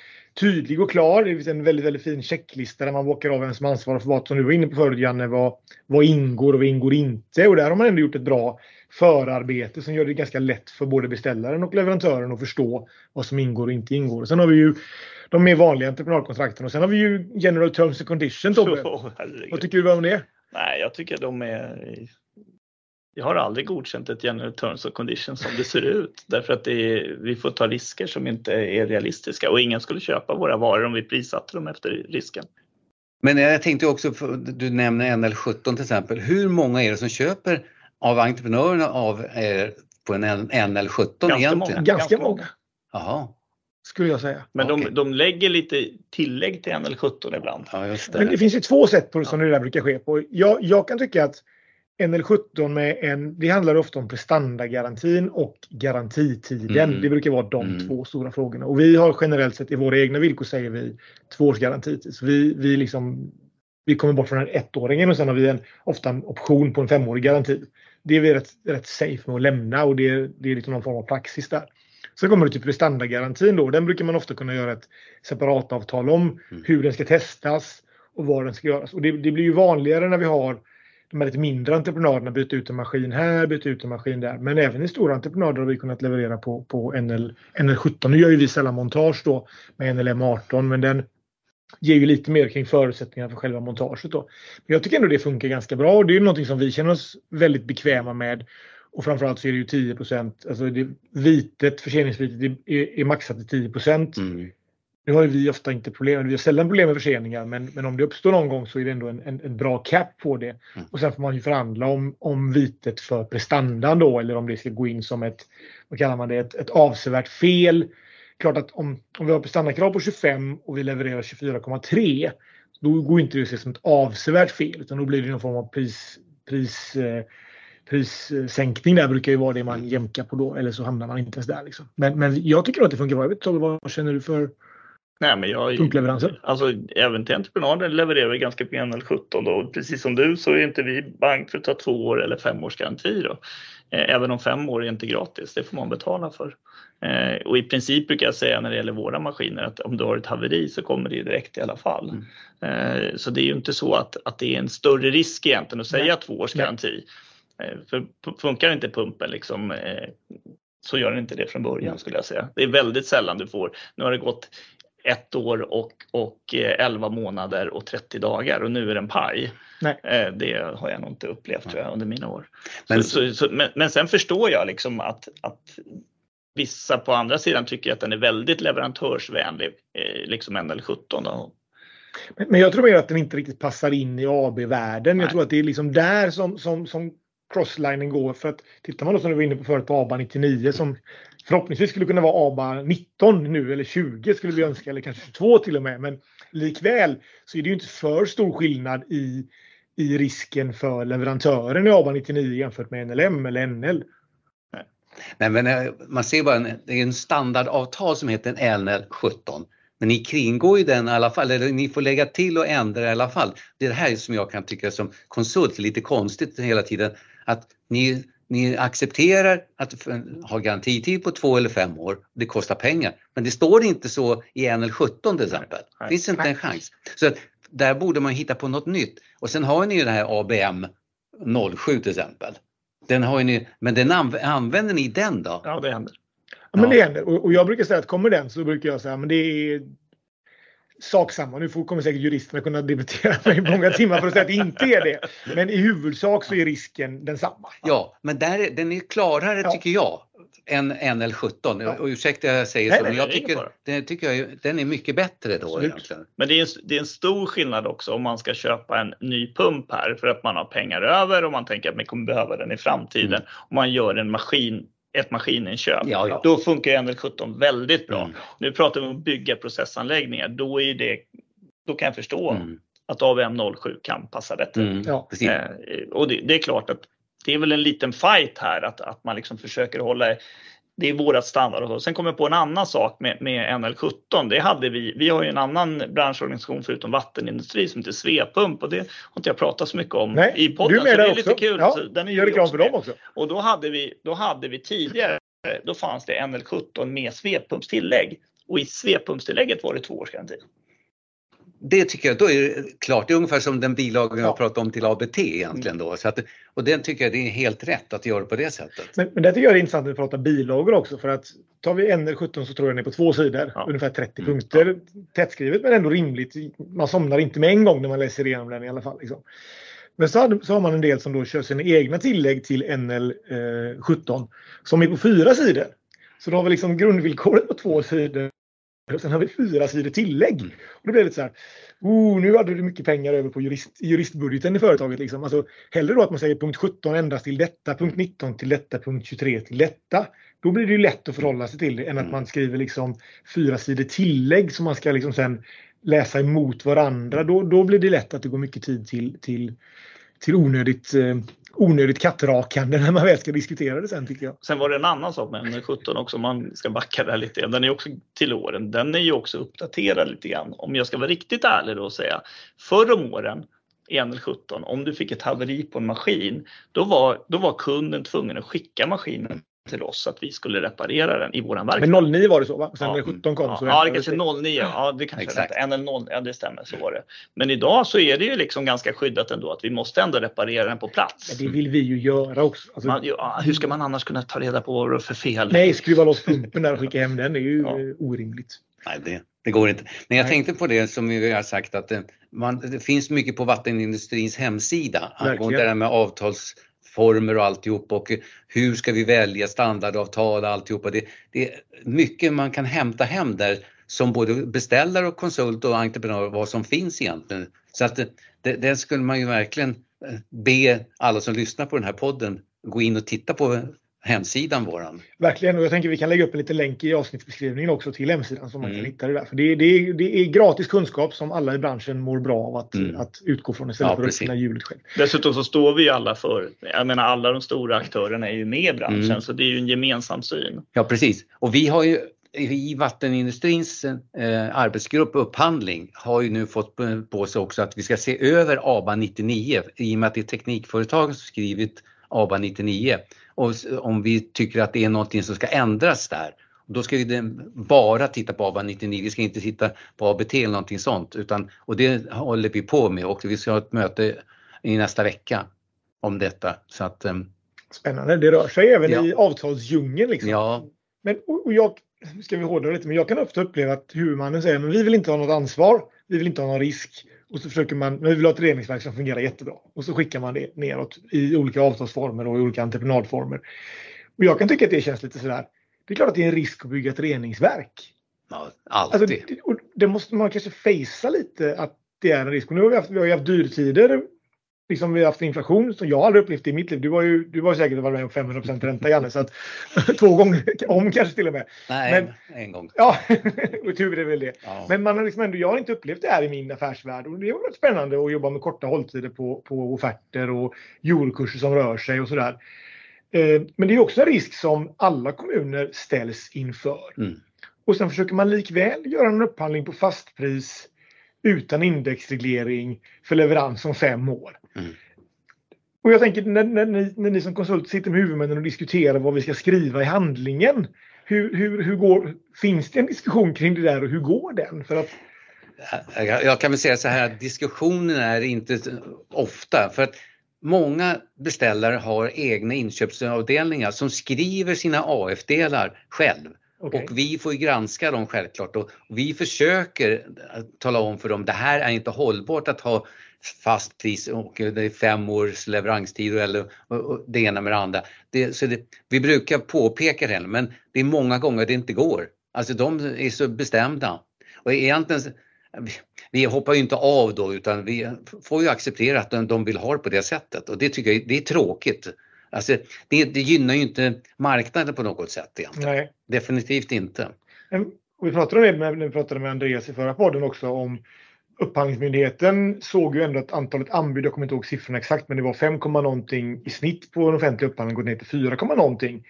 tydlig och klar. Det finns en väldigt, väldigt fin checklista där man bockar av vem som ansvarar för vad. Som du var inne på förut Janne, vad, vad ingår och vad ingår inte? Och där har man ändå gjort ett bra förarbete som gör det ganska lätt för både beställaren och leverantören att förstå vad som ingår och inte ingår. Sen har vi ju de mer vanliga entreprenadkontrakten och sen har vi ju General Terms and Conditions Tobbe. Oh, vad tycker du om det? Nej, jag tycker de är jag har aldrig godkänt ett general terms and conditions som det ser ut därför att är, vi får ta risker som inte är realistiska och ingen skulle köpa våra varor om vi prissatte dem efter risken. Men jag tänkte också, du nämner NL17 till exempel, hur många är det som köper av entreprenörerna av er på en NL17 Ganska egentligen? Många. Ganska många. Jaha. Skulle jag säga. Men okay. de, de lägger lite tillägg till NL17 ibland. Ja, det. Men det finns ju två sätt på som ja. det där brukar ske på. Jag, jag kan tycka att NL17 med en, det handlar ofta om prestandagarantin och garantitiden. Mm. Det brukar vara de mm. två stora frågorna. Och vi har generellt sett i våra egna villkor säger vi två års garantitid. Så vi, vi, liksom, vi kommer bort från den ettåringen och sen har vi en, ofta en option på en femårig garanti. Det är vi rätt, rätt safe med att lämna och det, det är liksom någon form av praxis där. Sen kommer det till prestandagarantin då. Den brukar man ofta kunna göra ett separat avtal om mm. hur den ska testas och var den ska göras. Och det, det blir ju vanligare när vi har de här lite mindre entreprenaderna byta ut en maskin här, byta ut en maskin där. Men även i stora entreprenader har vi kunnat leverera på, på NL, NL17. Nu gör ju vi sällan montage då med NLM18 men den ger ju lite mer kring förutsättningarna för själva montaget. Då. Men jag tycker ändå det funkar ganska bra och det är någonting som vi känner oss väldigt bekväma med. Och framförallt så är det ju 10 alltså det, vitet, förseningsvitet är, är maxat till 10 mm. Nu har vi ofta inte problem, vi har sällan problem med förseningar men, men om det uppstår någon gång så är det ändå en, en, en bra cap på det. Mm. Och sen får man ju förhandla om, om vitet för prestandan då eller om det ska gå in som ett, vad kallar man det, ett, ett avsevärt fel. Klart att om, om vi har prestandakrav på 25 och vi levererar 24,3 då går inte det att se som ett avsevärt fel utan då blir det någon form av pris, pris eh, prissänkning där brukar ju vara det man jämkar på då eller så hamnar man inte ens där. Liksom. Men, men jag tycker att det funkar bra. Jag vet inte, vad känner du för Nej, men jag, punktleveranser? Alltså även till entreprenader levererar vi ganska på NL17 då. Precis som du så är inte vi bank för att ta två år eller fem års garanti då. Eh, även om fem år är inte gratis, det får man betala för. Eh, och i princip brukar jag säga när det gäller våra maskiner att om du har ett haveri så kommer det direkt i alla fall. Mm. Eh, så det är ju inte så att, att det är en större risk egentligen att säga Nej. två års garanti. För funkar inte pumpen liksom så gör den inte det från början skulle jag säga. Det är väldigt sällan du får, nu har det gått ett år och, och 11 eh, månader och 30 dagar och nu är den paj. Nej. Eh, det har jag nog inte upplevt tror jag, under mina år. Men, så, så, så, men, men, sen förstår jag liksom att, att vissa på andra sidan tycker att den är väldigt leverantörsvänlig, eh, liksom NL17. Då. Men, men jag tror mer att den inte riktigt passar in i AB-världen. Jag tror att det är liksom där som, som, som crosslinen går. För att tittar man då som du var inne på förut på ABA 99 som förhoppningsvis skulle kunna vara ABA 19 nu eller 20 skulle vi önska eller kanske 22 till och med. Men likväl så är det ju inte för stor skillnad i, i risken för leverantören i ABA 99 jämfört med NLM eller NL. Nej, men eh, man ser bara, det är en standardavtal som heter NL17. Men ni kringgår ju den i alla fall, eller ni får lägga till och ändra i alla fall. Det är det här som jag kan tycka som konsult är lite konstigt hela tiden. Att ni ni accepterar att ha garantitid på två eller fem år. Det kostar pengar. Men det står inte så i NL17 till exempel. Det finns inte en chans. Så att där borde man hitta på något nytt. Och sen har ni ju den här ABM 07 till exempel. Den har ni, men den anv använder ni den då? Ja, det händer. Ja, men det händer. Och, och jag brukar säga att kommer den så brukar jag säga men det är sak samma. Nu får, kommer säkert juristerna kunna debattera mig i många timmar för att säga att det inte är det. Men i huvudsak så är risken densamma. Ja, men där, är- den är klarare Ja. tycker jag än NL17. Ja. Och ursäkta jag säger Nej, så, nej, men jag tycker, den, tycker jag, är- den är mycket bättre då Absolut. egentligen. Men det är, en, det är en stor skillnad också om man ska köpa en ny pump här för att man har pengar över och man tänker att man kommer behöva den i framtiden. Mm. Om man gör en maskin, ett maskininköp. Ja, ja. Då funkar NL17 väldigt bra. Mm. Nu pratar vi om att bygga processanläggningar. Då, är det, då kan jag förstå Mm. att AVM07 kan passa bättre. Mm. Ja. Precis. Eh, och det, det är klart att det är väl en liten fight här att, att man liksom försöker hålla det är vårat standard. och så. Sen kommer jag på en annan sak med, med NL17. Det hade vi. Vi har ju en annan branschorganisation förutom vattenindustri som heter Svepump och det har inte jag pratat så mycket om Nej, i podden. du är med så det är lite också. kul. Ja, Så den är Gör reklam för dem också. Och då hade vi, då hade vi tidigare, då fanns det NL17 med svepumpstillägg. Och i svepumpstillägget var det två års garanti. Det tycker jag, då är det klart. Det är ungefär som den bilagan Ja. jag pratade om till ABT egentligen då. Så att, och den tycker jag det är helt rätt att göra på det sättet. Men, men det tycker jag är intressant vi pratar bilagor också. För att tar vi NL17 så tror jag den är på två sidor. Ja. Ungefär 30 Mm. punkter. Tättskrivet men ändå rimligt. Man somnar inte med en gång när man läser igenom den i alla fall. Liksom. Men så, hade, så har man en del som då kör sina egna tillägg till NL17 som är på fyra sidor. Så då har vi liksom grundvillkoret på två sidor sen har vi fyra sidor tillägg. Mm. Och det lite så här, oh, nu hade du mycket pengar över på jurist, juristbudgeten i företaget. Liksom. Alltså, hellre då att man säger punkt 17 endast till detta, punkt 19 till detta, punkt 23 till detta. Då blir det ju lätt att förhålla sig till det än att Mm. man skriver liksom fyra sidor tillägg som man ska liksom sen läsa emot varandra. Då, då blir det lätt att det går mycket tid till, till, till onödigt, eh, onödigt kattrakande när man väl ska diskutera det sen tycker jag. Sen var det en annan sak med NL17 också, om man ska backa där lite. Den är också till åren. Den är ju också uppdaterad lite grann. Om jag ska vara riktigt ärlig då och säga. Förr om åren i NL17, om du fick ett haveri på en maskin, då var, då var kunden tvungen att skicka maskinen till oss att vi skulle reparera den i våran verkstad. Men 09 var det så va? Sen Ja. när 17 kom Ja, så ja, det kanske 09. Ja, det kanske Exakt. är NL0. Ja, det stämmer. Så var det. Men idag så är det ju liksom ganska skyddat ändå att vi måste ändå reparera den på plats. Men det vill vi ju göra också. Alltså, Man, ja, hur ska man annars kunna ta reda på vad det är för fel? Nej, skruva loss pumpen där och skicka hem den. Det är ju Ja. eh, orimligt. Nej, det, det går inte. Men jag Nej. tänkte på det som vi har sagt att det, man, det finns mycket på vattenindustrins hemsida angående Verkligen. det här med former och alltihop och hur ska vi välja standardavtal och alltihopa. Det, det är mycket man kan hämta hem där som både beställare och konsult och entreprenör vad som finns egentligen. Så att det, det, skulle man ju verkligen be alla som lyssnar på den här podden gå in och titta på hemsidan våran. Verkligen. Och jag tänker vi kan lägga upp en liten länk i avsnittsbeskrivningen också till hemsidan så man Mm. kan hitta det där. För det, är- det, är, det är gratis kunskap som alla i branschen mår bra av att, Mm. att utgå från istället Ja, för att uppfinna hjulet själv. Dessutom så står vi ju alla för, jag menar alla de stora aktörerna är ju med i branschen Mm. så det är ju en gemensam syn. Ja precis. Och vi har ju i vattenindustrins eh, arbetsgrupp upphandling har ju nu fått på- på sig också att vi ska se över ABA 99 i och med att det är teknikföretagen som skrivit ABA 99 och om vi tycker att det är någonting som ska ändras där. Då ska vi den- bara titta på ABA 99, vi ska inte titta på ABT eller någonting sånt utan och det håller vi på med och vi ska ha ett möte i nästa vecka om detta. Så att, eh, Spännande. Det rör sig även Ja. i avtalsdjungeln. Liksom. ja, Men, och, jag, ska vi hårdra lite, men jag kan ofta uppleva att huvudmannen säger men vi vill inte ha något ansvar, vi vill inte ha någon risk. Och så försöker man, men vi vill ha ett reningsverk som fungerar jättebra. Och så skickar man det neråt i olika avtalsformer och i olika entreprenadformer. Och jag kan tycka att det känns lite sådär. Det är klart att det är en risk att bygga ett reningsverk. ja Alltså, alltid. det, och det måste man kanske fejsa lite att det är en risk. Och nu har vi haft, vi har ju haft dyrtider. Liksom vi har haft inflation som jag aldrig upplevt i mitt liv. Du var ju du var säkert varit med om 500 ränta Janne. Så att, två gånger om kanske till och med. Nej, en gång. Ja, och tur är väl det. Ja. Men man har liksom ändå, jag har inte upplevt det här i min affärsvärld. Och det är varit spännande att jobba med korta hålltider på, på offerter och eurokurser som rör sig och sådär. Eh, Men det är också en risk som alla kommuner ställs inför. Mm. Och sen försöker man likväl göra en upphandling på fastpris utan indexreglering för leverans om fem år. Mm. Och jag tänker när, när, ni, när ni som konsult sitter med huvudmännen och diskuterar vad vi ska skriva i handlingen. Hur, hur, hur går, finns det en diskussion kring det där och hur går den? För att, Jag kan väl säga så här att diskussionen är inte ofta för att många beställare har egna inköpsavdelningar som skriver sina AF-delar själv Okay. Och vi får granska dem självklart och vi försöker tala om för dem, det här är inte hållbart att ha fast pris och det är fem års leveranstid eller det ena med det andra. Det, så det, vi brukar påpeka det, men det är många gånger det inte går. Alltså de är så bestämda. Och egentligen, vi hoppar ju inte av då utan vi får ju acceptera att de vill ha det på det sättet och det tycker jag det är tråkigt. Alltså, det, det gynnar ju inte marknaden på något sätt egentligen. Nej. Definitivt inte. Och vi pratade om det när vi pratade med Andreas i förra podden också om Upphandlingsmyndigheten såg ju ändå att antalet anbud, jag kommer inte ihåg siffrorna exakt, men det var 5, någonting i snitt på en offentlig upphandling gått ner till 4, någonting.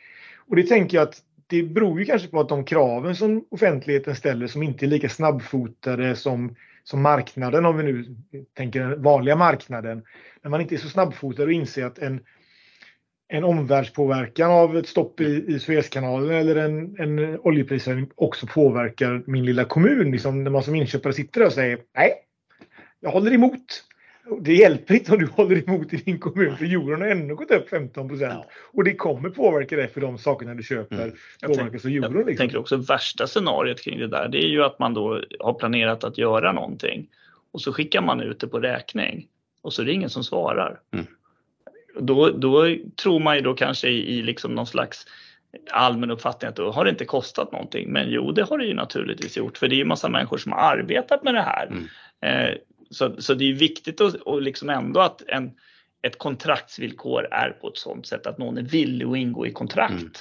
Och det tänker jag att det beror ju kanske på att de kraven som offentligheten ställer som inte är lika snabbfotade som, som marknaden, om vi nu tänker den vanliga marknaden, när man inte är så snabbfotad och inser att en en omvärldspåverkan av ett stopp i, i Suezkanalen eller en, en oljeprishöjning också påverkar min lilla kommun. Liksom när man som inköpare sitter där och säger nej, jag håller emot. Det hjälper inte om du håller emot i din kommun för euron har ändå gått upp 15 procent. Ja. Och det kommer påverka dig för de sakerna du köper. Mm. Påverkas av euron. Jag liksom. tänker också värsta scenariot kring det där. Det är ju att man då har planerat att göra någonting och så skickar man ut det på räkning och så är det ingen som svarar. Mm då, då tror man ju då kanske i, i liksom någon slags allmän uppfattning att då har det inte kostat någonting. Men jo, det har det ju naturligtvis gjort för det är ju massa människor som har arbetat med det här. Mm. Eh, så, så det är viktigt att, och liksom ändå att en, ett kontraktsvillkor är på ett sådant sätt att någon är villig att ingå i kontrakt. Mm.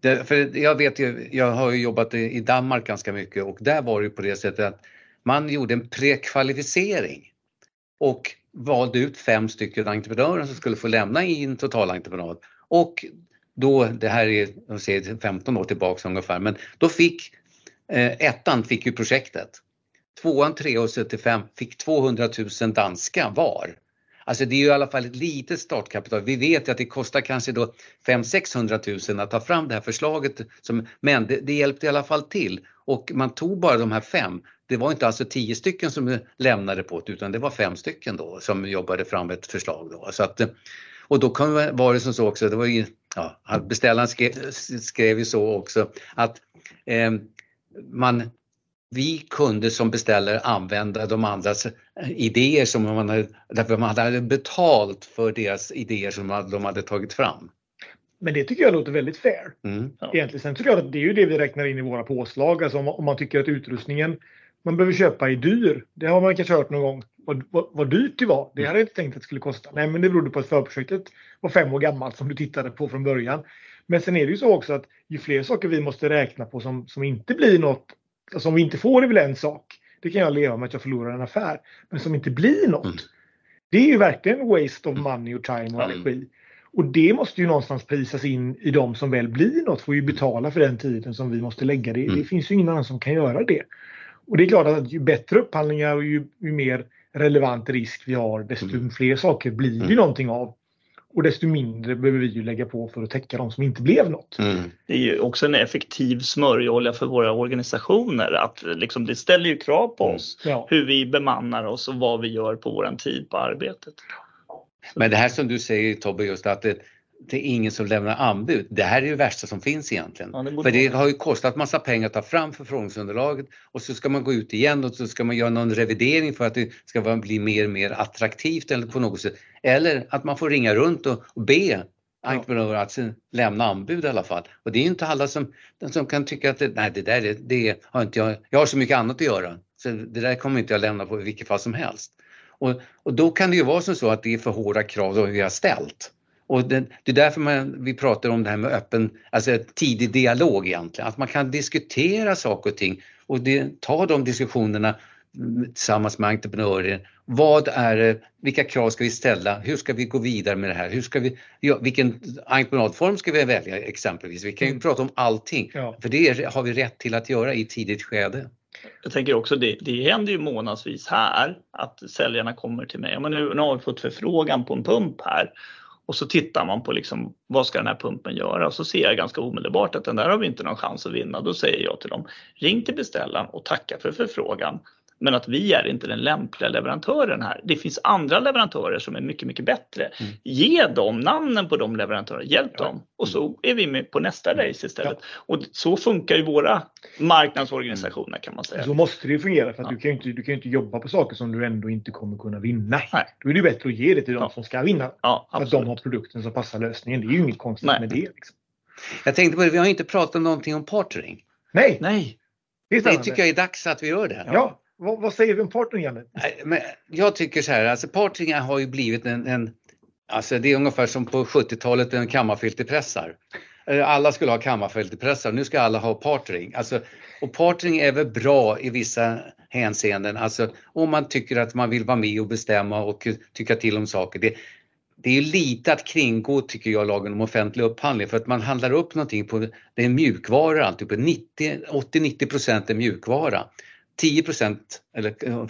Det, för jag vet ju, jag har ju jobbat i Danmark ganska mycket och där var det på det sättet att man gjorde en prekvalificering. Och valde ut fem stycken entreprenörer som skulle få lämna i en totalentreprenad. Och då, det här är jag säger, 15 år tillbaka ungefär, men då fick eh, ettan fick ju projektet. Tvåan, tre och 75 fick 200 000 danska var. Alltså det är ju i alla fall ett litet startkapital. Vi vet ju att det kostar kanske då 500-600 000 att ta fram det här förslaget. Som, men det, det hjälpte i alla fall till och man tog bara de här fem det var inte alltså tio stycken som lämnade på det utan det var fem stycken då som jobbade fram ett förslag. Då. Så att, och då var det som så också, det var ju, ja, beställaren skrev, skrev ju så också att eh, man, vi kunde som beställare använda de andras idéer som man hade, därför man hade betalt för deras idéer som de hade tagit fram. Men det tycker jag låter väldigt fair. Mm. Egentligen. Sen såklart att det är ju det vi räknar in i våra påslag. Alltså om, om man tycker att utrustningen man behöver köpa är dyr. Det har man kanske hört någon gång. Vad, vad, vad dyrt det var. Det hade jag inte tänkt att det skulle kosta. Nej, men det berodde på att förprojektet var fem år gammalt som du tittade på från början. Men sen är det ju så också att ju fler saker vi måste räkna på som, som inte blir något, alltså om vi inte får det väl en sak. Det kan jag leva med att jag förlorar en affär. Men som inte blir något. Mm. Det är ju verkligen waste of money och time och energi. Och det måste ju någonstans prisas in i de som väl blir något, får ju betala för den tiden som vi måste lägga det. Mm. Det finns ju ingen annan som kan göra det. Och det är klart att ju bättre upphandlingar och ju, ju mer relevant risk vi har, desto mm. fler saker blir det mm. någonting av. Och desto mindre behöver vi ju lägga på för att täcka de som inte blev något. Mm. Det är ju också en effektiv smörjolja för våra organisationer. Att liksom, det ställer ju krav på mm. oss ja. hur vi bemannar oss och vad vi gör på våran tid på arbetet. Men det här som du säger Tobbe, just att det, det är ingen som lämnar anbud. Det här är det värsta som finns egentligen. Ja, det För det har ju kostat massa pengar att ta fram förfrågningsunderlaget och så ska man gå ut igen och så ska man göra någon revidering för att det ska bli mer och mer attraktivt eller på något sätt. Eller att man får ringa runt och, be entreprenörer att lämna anbud i alla fall. Och det är inte alla som, som kan tycka att det, nej, det där det, det har inte jag, jag har så mycket annat att göra. Så det där kommer inte jag lämna på i vilket fall som helst. Och, och då kan det ju vara som så att det är för hårda krav som vi har ställt. Och det, det är därför man, vi pratar om det här med öppen, alltså tidig dialog egentligen. Att man kan diskutera saker och ting och det, ta de diskussionerna tillsammans med entreprenörer. Vad är det, vilka krav ska vi ställa? Hur ska vi gå vidare med det här? Hur ska vi, ja, vilken entreprenadform ska vi välja exempelvis? Vi kan ju mm. prata om allting, ja. för det har vi rätt till att göra i tidigt skede. Jag tänker också det, det händer ju månadsvis här att säljarna kommer till mig. Men nu, nu har vi fått förfrågan på en pump här och så tittar man på liksom, vad ska den här pumpen göra? Och så ser jag ganska omedelbart att den där har vi inte någon chans att vinna. Då säger jag till dem, ring till beställaren och tacka för förfrågan. Men att vi är inte den lämpliga leverantören här. Det finns andra leverantörer som är mycket, mycket bättre. Mm. Ge dem namnen på de leverantörerna, hjälp ja. dem och så är vi med på nästa race istället. Ja. Och så funkar ju våra marknadsorganisationer kan man säga. Så måste det fungera för att ja. du kan ju inte, du kan inte jobba på saker som du ändå inte kommer kunna vinna. Nej. Då är det bättre att ge det till de som ska vinna. Ja, för att de har produkten som passar lösningen. Det är ju inget konstigt Nej. med det. Liksom. Jag tänkte på det, vi har inte pratat någonting om partnering. Nej. Nej. Det, det tycker jag är dags att vi gör det. Ja. Vad, vad säger vi om partnering, Janne? Jag tycker så här, alltså partnering har ju blivit en, en Alltså det är ungefär som på 70-talet en kammarfilterpressar. Eh, alla skulle ha kammarfilterpressar, nu ska alla ha partring. Alltså, och partring är väl bra i vissa hänseenden, alltså om man tycker att man vill vara med och bestämma och tycka till om saker. Det, det är lite att kringgå tycker jag lagen om offentlig upphandling för att man handlar upp någonting på, det är mjukvara typ alltihop, 80-90 är mjukvara. 10 procent eller eh,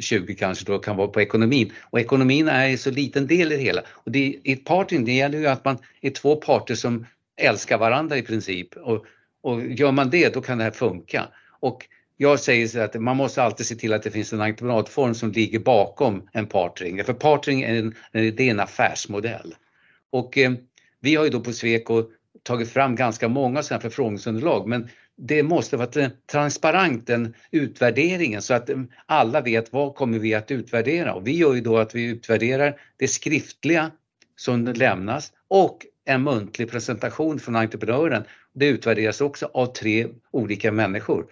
20 kanske då kan vara på ekonomin och ekonomin är en så liten del i det hela. Och det, I ett partyn det gäller ju att man är två parter som älskar varandra i princip och, och gör man det då kan det här funka. Och jag säger så att man måste alltid se till att det finns en entreprenadform som ligger bakom en partring. För partring är en, det är en affärsmodell. Och eh, vi har ju då på Sweco tagit fram ganska många sådana förfrågningsunderlag men det måste vara transparent den utvärderingen så att eh, alla vet vad kommer vi att utvärdera och vi gör ju då att vi utvärderar det skriftliga som lämnas och en muntlig presentation från entreprenören. Det utvärderas också av tre olika människor.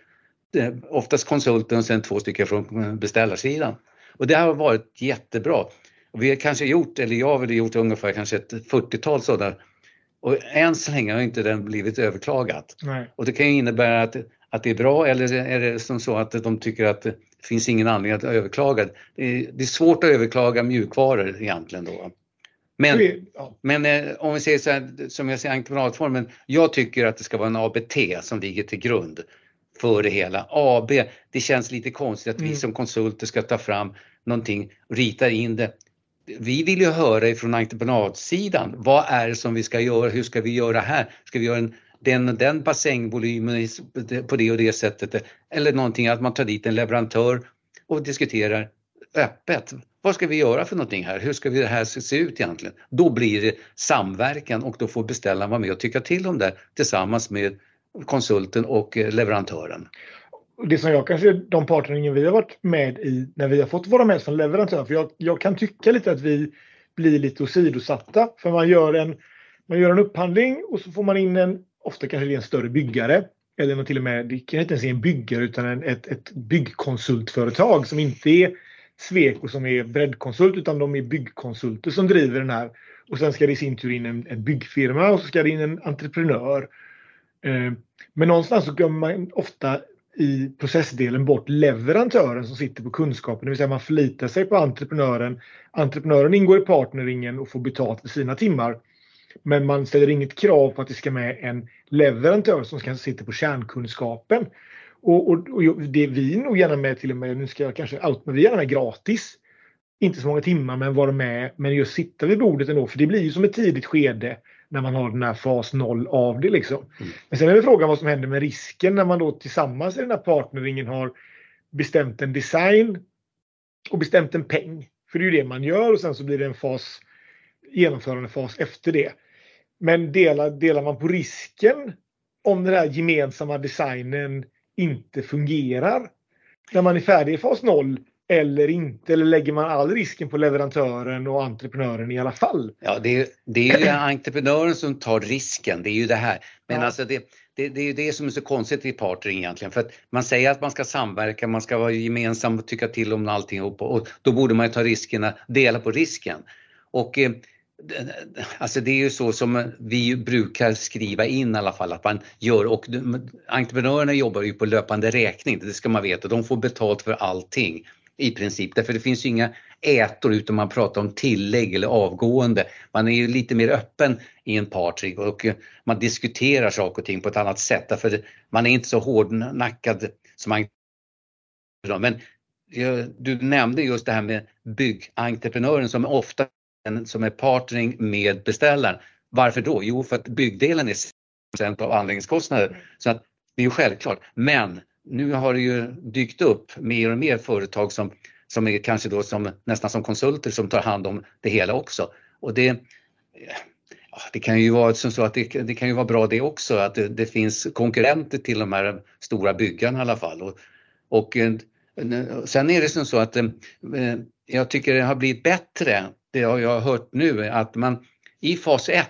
Oftast konsulten och sen två stycken från eh, beställarsidan. Och det har varit jättebra. vi har kanske gjort, eller jag har väl gjort ungefär kanske ett 40-tal sådana och än så länge har inte den blivit överklagat. Nej. Och det kan ju innebära att, att det är bra eller är det som så att de tycker att det finns ingen anledning att överklaga. Det är, det är svårt att överklaga mjukvaror egentligen då. Men, ja. men eh, om vi säger så här, som jag säger entreprenadformen, jag tycker att det ska vara en ABT som ligger till grund för det hela. AB, det känns lite konstigt att mm. vi som konsulter ska ta fram någonting, rita in det vi vill ju höra ifrån entreprenadsidan, vad är det som vi ska göra, hur ska vi göra här? Ska vi göra en, den den bassängvolymen på det och det sättet? Eller någonting att man tar dit en leverantör och diskuterar öppet. Vad ska vi göra för någonting här? Hur ska det här se ut egentligen? Då blir det samverkan och då får beställaren vara med och tycka till om det tillsammans med konsulten och eh, leverantören det som jag kanske, de partneringen vi har varit med i när vi har fått vara med som leverantör, för jag, jag kan tycka lite att vi blir lite åsidosatta. För man gör, en, man gör en upphandling och så får man in en, ofta kanske det är en större byggare, eller till och med, det kan inte ens är en byggare utan en, ett, ett byggkonsultföretag som inte är Sweco som är breddkonsult utan de är byggkonsulter som driver den här. Och sen ska det i sin tur in en, en byggfirma och så ska det in en entreprenör. Eh, men någonstans så glömmer man ofta i processdelen bort leverantören som sitter på kunskapen, det vill säga man förlitar sig på entreprenören. Entreprenören ingår i partneringen och får betalt för sina timmar. Men man ställer inget krav på att det ska med en leverantör som ska sitta på kärnkunskapen. Och, och, och det är vi nog gärna med till och med, nu ska jag kanske out, men vi är gärna med gratis. Inte så många timmar men vara med, men just sitta vid bordet ändå för det blir ju som ett tidigt skede när man har den här fas 0 av det. Liksom. Mm. Men sen är det frågan vad som händer med risken när man då tillsammans i den här partneringen har bestämt en design och bestämt en peng. För det är ju det man gör och sen så blir det en fas, genomförande fas efter det. Men delar, delar man på risken om den här gemensamma designen inte fungerar när man är färdig i fas 0 eller inte? Eller lägger man all risken på leverantören och entreprenören i alla fall? Ja, det är, det är ju entreprenören som tar risken, det är ju det här. Men ja. alltså det, det, det är ju det som är så konstigt i partnering egentligen. För att man säger att man ska samverka, man ska vara gemensam och tycka till om allting och då borde man ta riskerna, dela på risken. Och eh, Alltså det är ju så som vi brukar skriva in i alla fall att man gör och entreprenörerna jobbar ju på löpande räkning, det ska man veta. De får betalt för allting i princip. Därför det finns ju inga ätor utan man pratar om tillägg eller avgående. Man är ju lite mer öppen i en partrig och man diskuterar saker och ting på ett annat sätt. Därför man är inte så hårdnackad som man men du nämnde just det här med byggentreprenören som ofta en, som är partnering med beställaren. Varför då? Jo, för att byggdelen är 6 av anläggningskostnader. Så att det är ju självklart. Men nu har det ju dykt upp mer och mer företag som, som är kanske då som, nästan som konsulter som tar hand om det hela också. Och det, det kan ju vara som så att det, det, kan ju vara bra det också att det, det, finns konkurrenter till de här stora byggarna i alla fall. Och, och eh, sen är det som så att eh, jag tycker det har blivit bättre, det har jag hört nu, att man i fas 1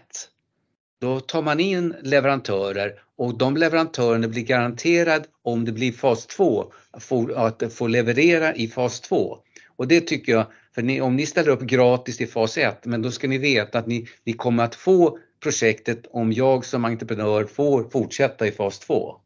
då tar man in leverantörer och de leverantörerna blir garanterad om det blir fas 2 att få leverera i fas 2. Och det tycker jag, för ni, om ni ställer upp gratis i fas 1, men då ska ni veta att ni, ni kommer att få projektet om jag som entreprenör får fortsätta i fas 2.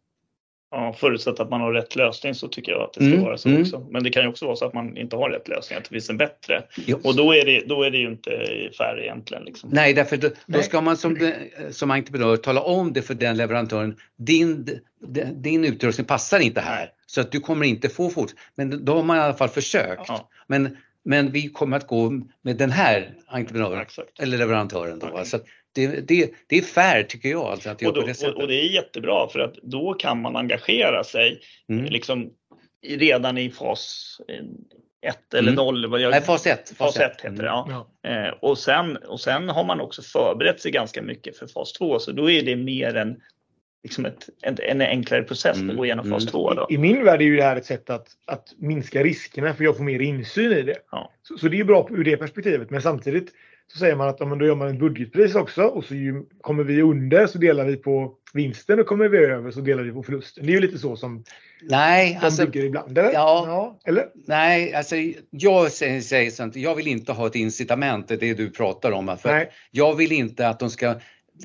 Ja, förutsatt att man har rätt lösning så tycker jag att det ska mm, vara så mm. också. Men det kan ju också vara så att man inte har rätt lösning, att det finns en bättre. Just. Och då är, det, då är det ju inte fair egentligen. Liksom. Nej, därför då, då, ska man som, som entreprenör tala om det för den leverantören. Din, din utrustning passar inte här så att du kommer inte få fort. Men då har man i alla fall försökt. Ja. Men, men vi kommer att gå med den här entreprenören ja, eller leverantören. Då, okay. så det, det, det är fair tycker jag. Alltså, att och, då, och, och, det är jättebra för att då kan man engagera sig mm. liksom, redan i fas 1 eller 0. Mm. Nej, fas 1. Fas 1 heter det, ja. Mm. Eh, och, sen, och sen har man också förberett sig ganska mycket för fas 2 så då är det mer en liksom ett, en, en enklare process mm. att gå igenom fas 2. I, I, min värld är ju det här ett sätt att, att minska riskerna för jag får mer insyn i det. Ja. Så, så, det är bra ur det perspektivet men samtidigt så säger man att ja, men då gör man ett budgetpris också och så ju, kommer vi under så delar vi på vinsten och kommer vi över så delar vi på förlusten. Det är ju lite så som Nej, de alltså, bygger ibland. Eller? Ja, ja, eller? Nej, alltså jag säger, säger sånt, jag vill inte ha ett incitament, det du pratar om. För Nej. Jag vill inte att de ska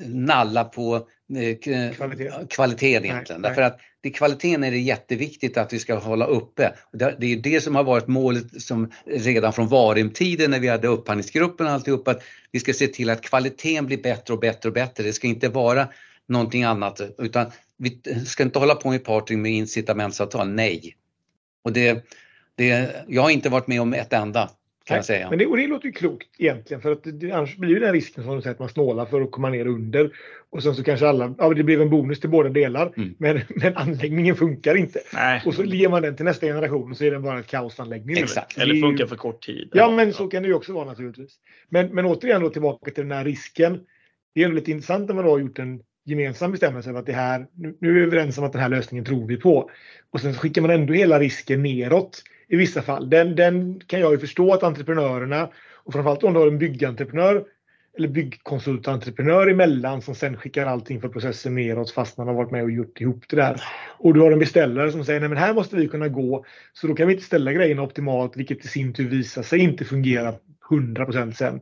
nalla på eh, Kvalitet. kvaliteten egentligen. Nej, Därför att det, kvaliteten är det jätteviktigt att vi ska hålla uppe. Det är det som har varit målet som redan från Varim-tiden när vi hade upphandlingsgruppen och alltihop att vi ska se till att kvaliteten blir bättre och bättre och bättre. Det ska inte vara någonting annat utan vi ska inte hålla på med parting med incitamentsavtal, nej. Och det, det, jag har inte varit med om ett enda kan jag säga. Men det, och det låter ju klokt egentligen för att det, annars blir ju den risken som du säger att man snålar för att komma ner under. Och sen så kanske alla, ja det blev en bonus till båda delar mm. men, men anläggningen funkar inte. Nej. Och så ger man den till nästa generation och så är den bara en kaosanläggning. Exakt. Eller, funkar för kort tid. Ja men så kan det ju också vara naturligtvis. Men, men återigen då tillbaka till den här risken. Det är lite intressant när man då har gjort en gemensam bestämmelse att det här, nu, nu är vi överens om att den här lösningen tror vi på. Och sen så skickar man ändå hela risken neråt i vissa fall. Den, den kan jag ju förstå att entreprenörerna och framförallt om du har en byggentreprenör eller byggkonsultentreprenör emellan som sen skickar allting för processen neråt fast man har varit med och gjort ihop det där. Och du har en beställare som säger nej men här måste vi kunna gå så då kan vi inte ställa grejerna optimalt vilket i sin tur visar sig inte fungera 100% sen.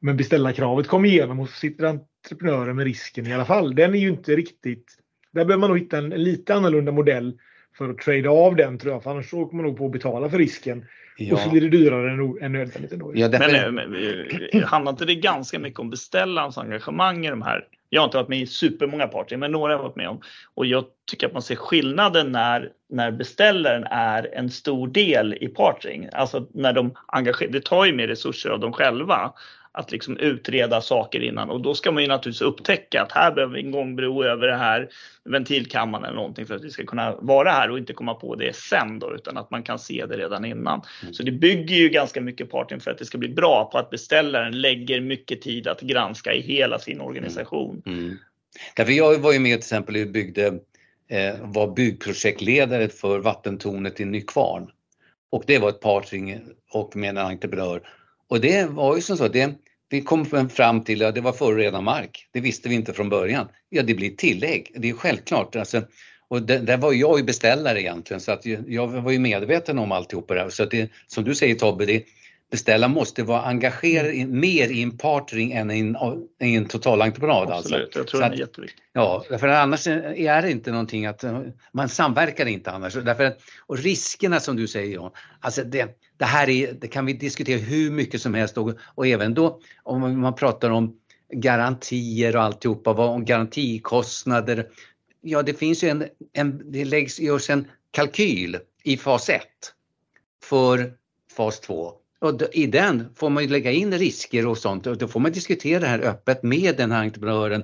Men beställarkravet kom igenom och så sitter entreprenören med risken i alla fall. Den är ju inte riktigt... Där behöver man nog hitta en lite annorlunda modell för att trada av den tror jag. För annars så kommer man nog på att betala för risken. Ja. Och så blir det dyrare än, än nödvändigt. Ändå. Ja, men, men handlar inte det ganska mycket om beställarens engagemang i de här? Jag har inte varit med i supermånga parter, men några har jag varit med om. Och jag tycker att man ser skillnaden när, när beställaren är en stor del i partring. Alltså när de engagerar, det tar ju mer resurser av dem själva att liksom utreda saker innan och då ska man ju naturligtvis upptäcka att här behöver vi en gångbro över det här ventilkammaren eller någonting för att vi ska kunna vara här och inte komma på det sen då utan att man kan se det redan innan. Mm. Så det bygger ju ganska mycket parten för att det ska bli bra på att beställaren lägger mycket tid att granska i hela sin organisation. Mm. Mm. Därför jag var ju med till exempel och byggde, eh, var byggprojektledare för vattentornet i Nykvarn. Och det var ett partring och med en entreprenör och det var ju som så, det, vi kom fram till att det var förorenad mark. Det visste vi inte från början. Ja, det blir tillägg, det är självklart. Alltså, och det, där var jag ju beställare egentligen så att jag var ju medveten om alltihop det här. Så att det, som du säger Tobbe, det, beställaren måste vara engagerad i, mer i en partring än i en, i en totalentreprenad. Absolut, alltså. jag tror att, det är jätteviktigt. Ja, för annars är det inte någonting att man samverkar inte annars. Därför att, och riskerna som du säger John, alltså det, det här är, det kan vi diskutera hur mycket som helst och, och även då om man pratar om garantier och alltihopa, vad, om garantikostnader. Ja, det finns ju en, en det läggs, görs en kalkyl i fas 1 för fas 2 och i den får man ju lägga in risker och sånt och då får man diskutera det här öppet med den här entreprenören.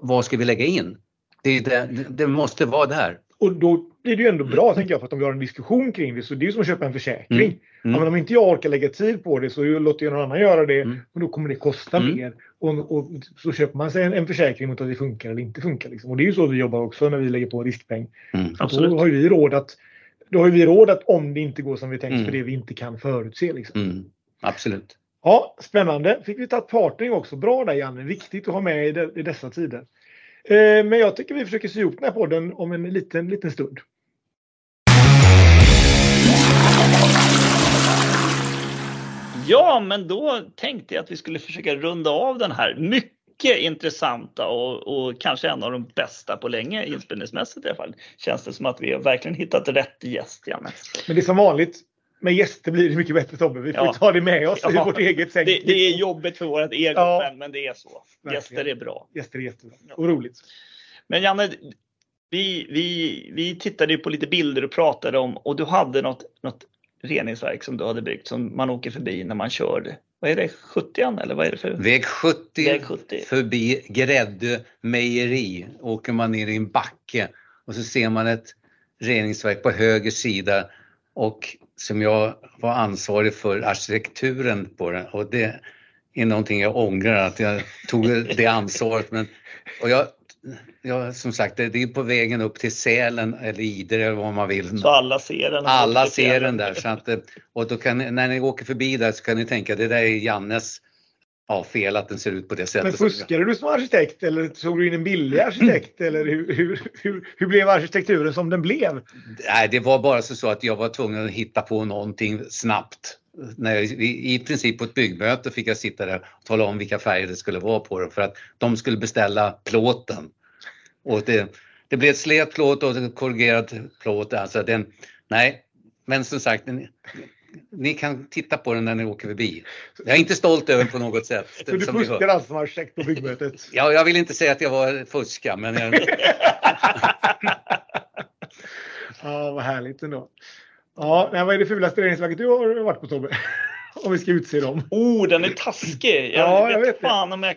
Vad ska vi lägga in? Det, det, det måste vara där. och då blir det ju ändå bra, tänker jag, för att om vi har en diskussion kring det. Så det är ju som att köpa en försäkring. Mm. Ja, men om inte jag orkar lägga tid på det så låter jag någon annan göra det. Mm. Och då kommer det kosta Mm. mer. Och, och så köper man sig en, en försäkring mot att det funkar eller inte funkar. Liksom. Och det är ju så vi jobbar också när vi lägger på riskpeng. Mm. Då har vi råd att då har vi råd att om det inte går som vi tänkt Mm. för det vi inte kan förutse. Liksom. Mm. Absolut. Ja, spännande. Fick vi ta ett partnering också. Bra där Janne. Viktigt att ha med i, de, i dessa tider. Eh, men jag tycker vi försöker sy ihop den här podden om en liten, liten stund. Ja, men då tänkte jag att vi skulle försöka runda av den här mycket intressanta och, och kanske en av de bästa på länge inspelningsmässigt i alla fall. Känns det som att vi har verkligen hittat rätt gäst, Janne. Men det är som vanligt. Med gäster blir det mycket bättre Tobbe. Vi får Ja. ta det med oss i Ja. vårt eget säng. Det, det är jobbigt för vårt ego, Ja. men, men det är så. Verkligen. Gäster är bra. Gäster är jättebra. Och roligt. Men Janne, vi, vi, vi tittade ju på lite bilder och pratade om och du hade något, något reningsverk som du hade byggt som man åker förbi när man kör. Vad är det, 70 eller vad är det för? Väg 70, Väg 70. förbi Gräddö mejeri åker man ner i en backe och så ser man ett reningsverk på höger sida och som jag var ansvarig för arkitekturen på den och det är någonting jag ångrar att jag tog det ansvaret. Men, och jag, jag, som sagt, det det är på vägen upp till Sälen eller Idre eller vad man vill. Så alla ser den. Alla ser den där. Så att, eh, och då kan, när ni åker förbi där så kan ni tänka det där är Jannes ja, fel att den ser ut på det sättet. Men fuskade du som arkitekt eller tog du in en billig arkitekt? Eller hur, hur, hur, hur blev arkitekturen som den blev? Nej, det var bara så att jag var tvungen att hitta på någonting snabbt. När jag, i, princip på ett byggmöte fick jag sitta där och tala om vilka färger det skulle vara på dem för att de skulle beställa plåten. Och det, det blev ett slät plåt och en korrugerad plåt. Alltså den, nej, men som sagt, ni, ni kan titta på den när ni åker förbi. Jag är inte stolt över den på något sätt. Så du fuskade alltså som arkitekt på byggmötet? Ja, jag vill inte säga att jag var fuska, men jag, Ja, vad härligt ändå. Ja, nej, vad är det fulaste reningsverket du har varit på Tobbe? Om vi ska utse dem. Oh, den är taskig. Jag, Ja, jag vet, vet det. fan om jag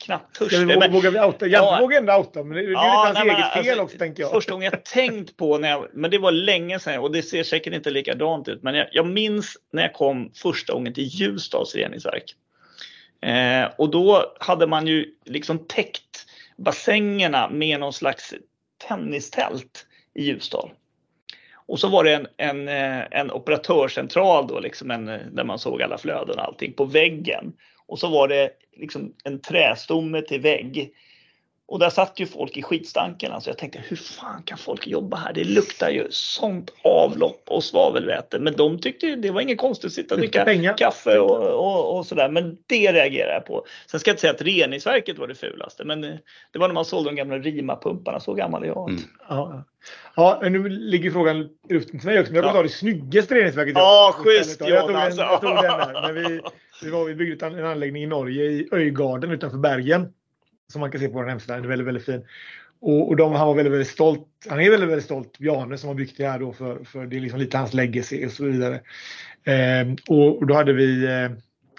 knappt törs det. men- vågar vi outa? Janne Ja. vågar ändå outa, men det, det är Ja, lite hans nej, eget fel alltså, också tänker jag. Första gången jag tänkt på, när jag, men det var länge sedan och det ser säkert inte likadant ut. Men jag, jag minns när jag kom första gången till Ljusdals reningsverk. Eh, och då hade man ju liksom täckt bassängerna med någon slags tennistält i Ljusdal. Och så var det en, en, eh, en operatörscentral då, liksom en, eh, där man såg alla flöden och allting på väggen. Och så var det liksom en trästomme till vägg. Och där satt ju folk i skitstanken. Så jag tänkte, hur fan kan folk jobba här? Det luktar ju sånt avlopp och svavelväte. Men de tyckte ju det var inget konstigt att sitta och dricka kaffe och, och, och sådär. Men det reagerar jag på. Sen ska jag inte säga att reningsverket var det fulaste. Men eh, det var när man sålde de gamla Rima-pumparna. Så gammal är jag. Mm. Ja, ja. ja, nu ligger frågan i luften till mig också. Men jag kommer Ja. ta det snyggaste reningsverket. Ja, schysst, jag tog den, Jonas. jag tog den där. Men vi, vi, var, vi byggde en anläggning i Norge i Öjgarden utanför Bergen. Som man kan se på vår hemsida. Den är väldigt, väldigt fin. Och, och de, han var väldigt, väldigt stolt. Han är väldigt, väldigt stolt, Bjarne, som har byggt det här då för, för det är liksom lite hans legacy och så vidare. Eh, och, och då hade vi eh,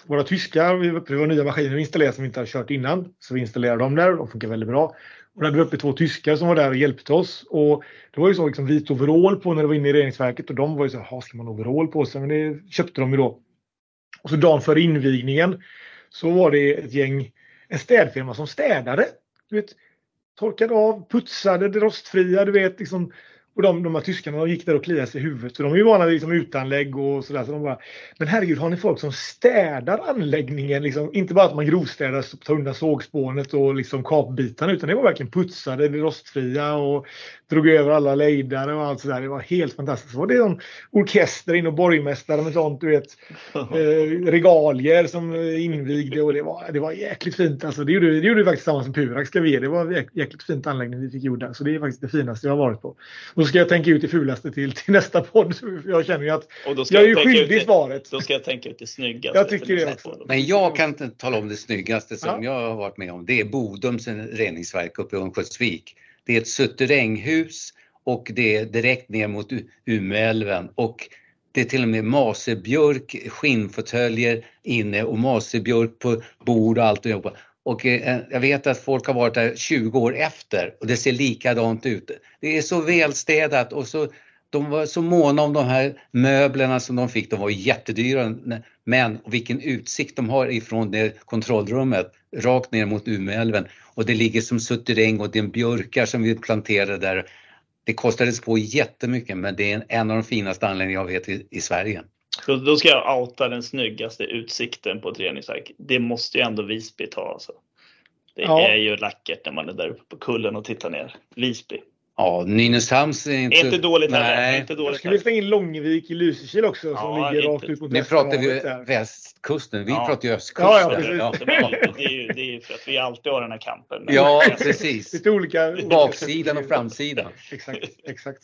våra tyskar, vi, vi var nya maskiner vi installerade som vi inte hade kört innan. Så vi installerade dem där och de funkar väldigt bra. Och då hade vi uppe två tyskar som var där och hjälpte oss. Och det var ju så liksom vit overall på när det var inne i reningsverket och de var ju så här, ska man ha overall på sig? Men det köpte de ju då. Och så dagen före invigningen så var det ett gäng, en städfirma som städade. Du vet, torkade av, putsade det rostfria, du vet. Liksom, och de, de här tyskarna de gick där och kliade sig i huvudet. För de är ju vana vid liksom, utanlägg och sådär. Så de bara, men herregud, har ni folk som städar anläggningen? Liksom, inte bara att man grovstädar, så tar undan sågspånet och liksom kapbitarna. Utan det var verkligen putsade, det rostfria och drog över alla lejdare och allt sådär. Det var helt fantastiskt. Så var det en orkester in och borgmästare med sånt, du vet. Eh, regalier som invigde och det var, det var jäkligt fint. Alltså, det, gjorde, det gjorde vi faktiskt tillsammans med Purak ska vi ge. Det var jäkligt fint anläggning vi fick gjord där. Så det är faktiskt det finaste jag har varit på. Och så ska jag tänka ut det fulaste till, till nästa podd. Jag känner ju att Och då ska jag är ju skyldig svaret. Då ska jag tänka ut det snyggaste. Jag tycker det också. Men jag kan inte tala om det snyggaste som Ja. jag har varit med om. Det är Bodums reningsverk uppe i Örnsköldsvik. Det är ett suteränghus och det är direkt ner mot Umeälven och det är till och med masebjörk, skinnfåtöljer inne och masebjörk på bord och allt och jobba. Och eh, jag vet att folk har varit där 20 år efter och det ser likadant ut. Det är så välstädat och så de var så måna om de här möblerna som de fick. De var jättedyra men vilken utsikt de har ifrån det kontrollrummet rakt ner mot Umeälven. Och det ligger som suterräng och det är en björkar som vi planterade där. Det kostades på jättemycket men det är en av de finaste anläggningarna jag vet i, i Sverige. Så då ska jag outa den snyggaste utsikten på ett reningsverk. Det måste ju ändå Visby ta alltså. Det ja. är ju läckert när man är där uppe på kullen och tittar ner. Visby. Ja, Nynäshamns är inte... Inte dåligt heller. Inte dåligt Ska vi slänga in Långvik i Lysekil också som ja, ligger rakt ut mot Nu pratar vi västkusten, vi ja. pratar ju östkusten. Ja, ja, precis. Ja. Det, är ju, det är ju för att vi alltid har den här kampen. Ja, precis. Lite olika... Baksidan och framsidan. exakt, exakt.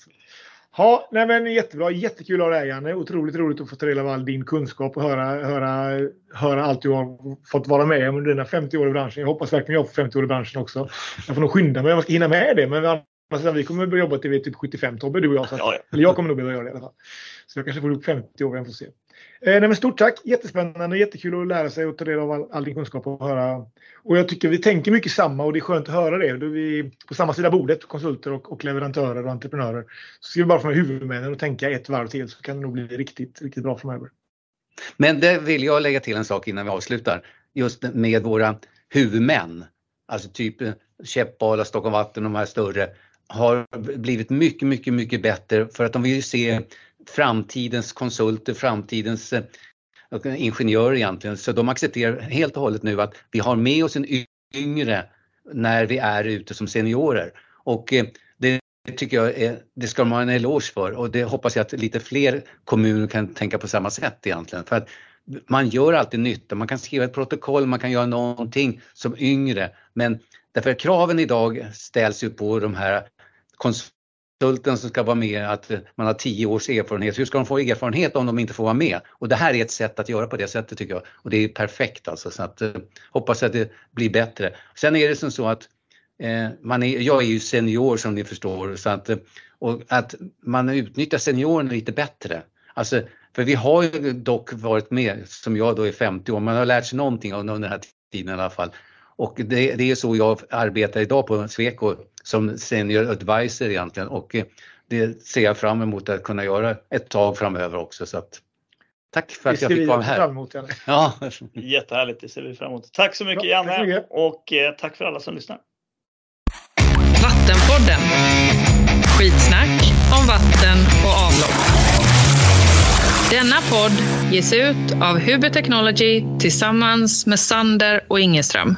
Ja, nej men jättebra. Jättekul att ha dig Janne. Otroligt roligt att få ta del av all din kunskap och höra, höra, höra allt du har fått vara med om under dina 50 år i branschen. Jag hoppas verkligen jag får 50 år i branschen också. Jag får nog skynda mig om jag ska hinna med det. Men Alltså, vi kommer börja jobba till vi är typ 75 Tobbe, du och jag. Så att, ja, ja. Eller jag kommer nog behöva göra det i alla fall. Så jag kanske får upp 50 år, vi får se. Eh, nej, men stort tack, jättespännande, jättekul att lära sig och ta del av all, all din kunskap och höra. Och jag tycker vi tänker mycket samma och det är skönt att höra det. Då är vi på samma sida bordet, konsulter och, och leverantörer och entreprenörer. Så ska vi bara få med huvudmännen och tänka ett varv till så kan det nog bli riktigt, riktigt bra framöver. Men det vill jag lägga till en sak innan vi avslutar. Just med våra huvudmän. Alltså typ Käppala, Stockholm Vatten, de här större har blivit mycket, mycket, mycket bättre för att de vill ju se framtidens konsulter, framtidens eh, ingenjörer egentligen. Så de accepterar helt och hållet nu att vi har med oss en yngre när vi är ute som seniorer. Och eh, det tycker jag är, det ska de ha en eloge för och det hoppas jag att lite fler kommuner kan tänka på samma sätt egentligen. För att man gör alltid nytta, man kan skriva ett protokoll, man kan göra någonting som yngre men därför att kraven idag ställs ju på de här konsulten som ska vara med att eh, man har tio års erfarenhet. Hur ska de få erfarenhet om de inte får vara med? Och det här är ett sätt att göra på det sättet tycker jag. Och det är perfekt alltså. Så att, eh, hoppas att det blir bättre. Sen är det som så att eh, man är, jag är ju senior som ni förstår så att, eh, och att man utnyttjar seniorerna lite bättre. Alltså, för vi har ju dock varit med, som jag då är 50 år, man har lärt sig någonting under den här tiden i alla fall. Och det, det är så jag arbetar idag på Sweco som senior advisor egentligen och eh, det ser jag fram emot att kunna göra ett tag framöver också. Så att, tack för att jag fick vara här. Emot, ja. Jättehärligt, det ser vi fram emot. Tack så mycket Janne tack och eh, tack för alla som lyssnar. Vattenpodden. Skitsnack om vatten och avlopp. Denna podd ges ut av Huber Technology tillsammans med Sander och Ingeström.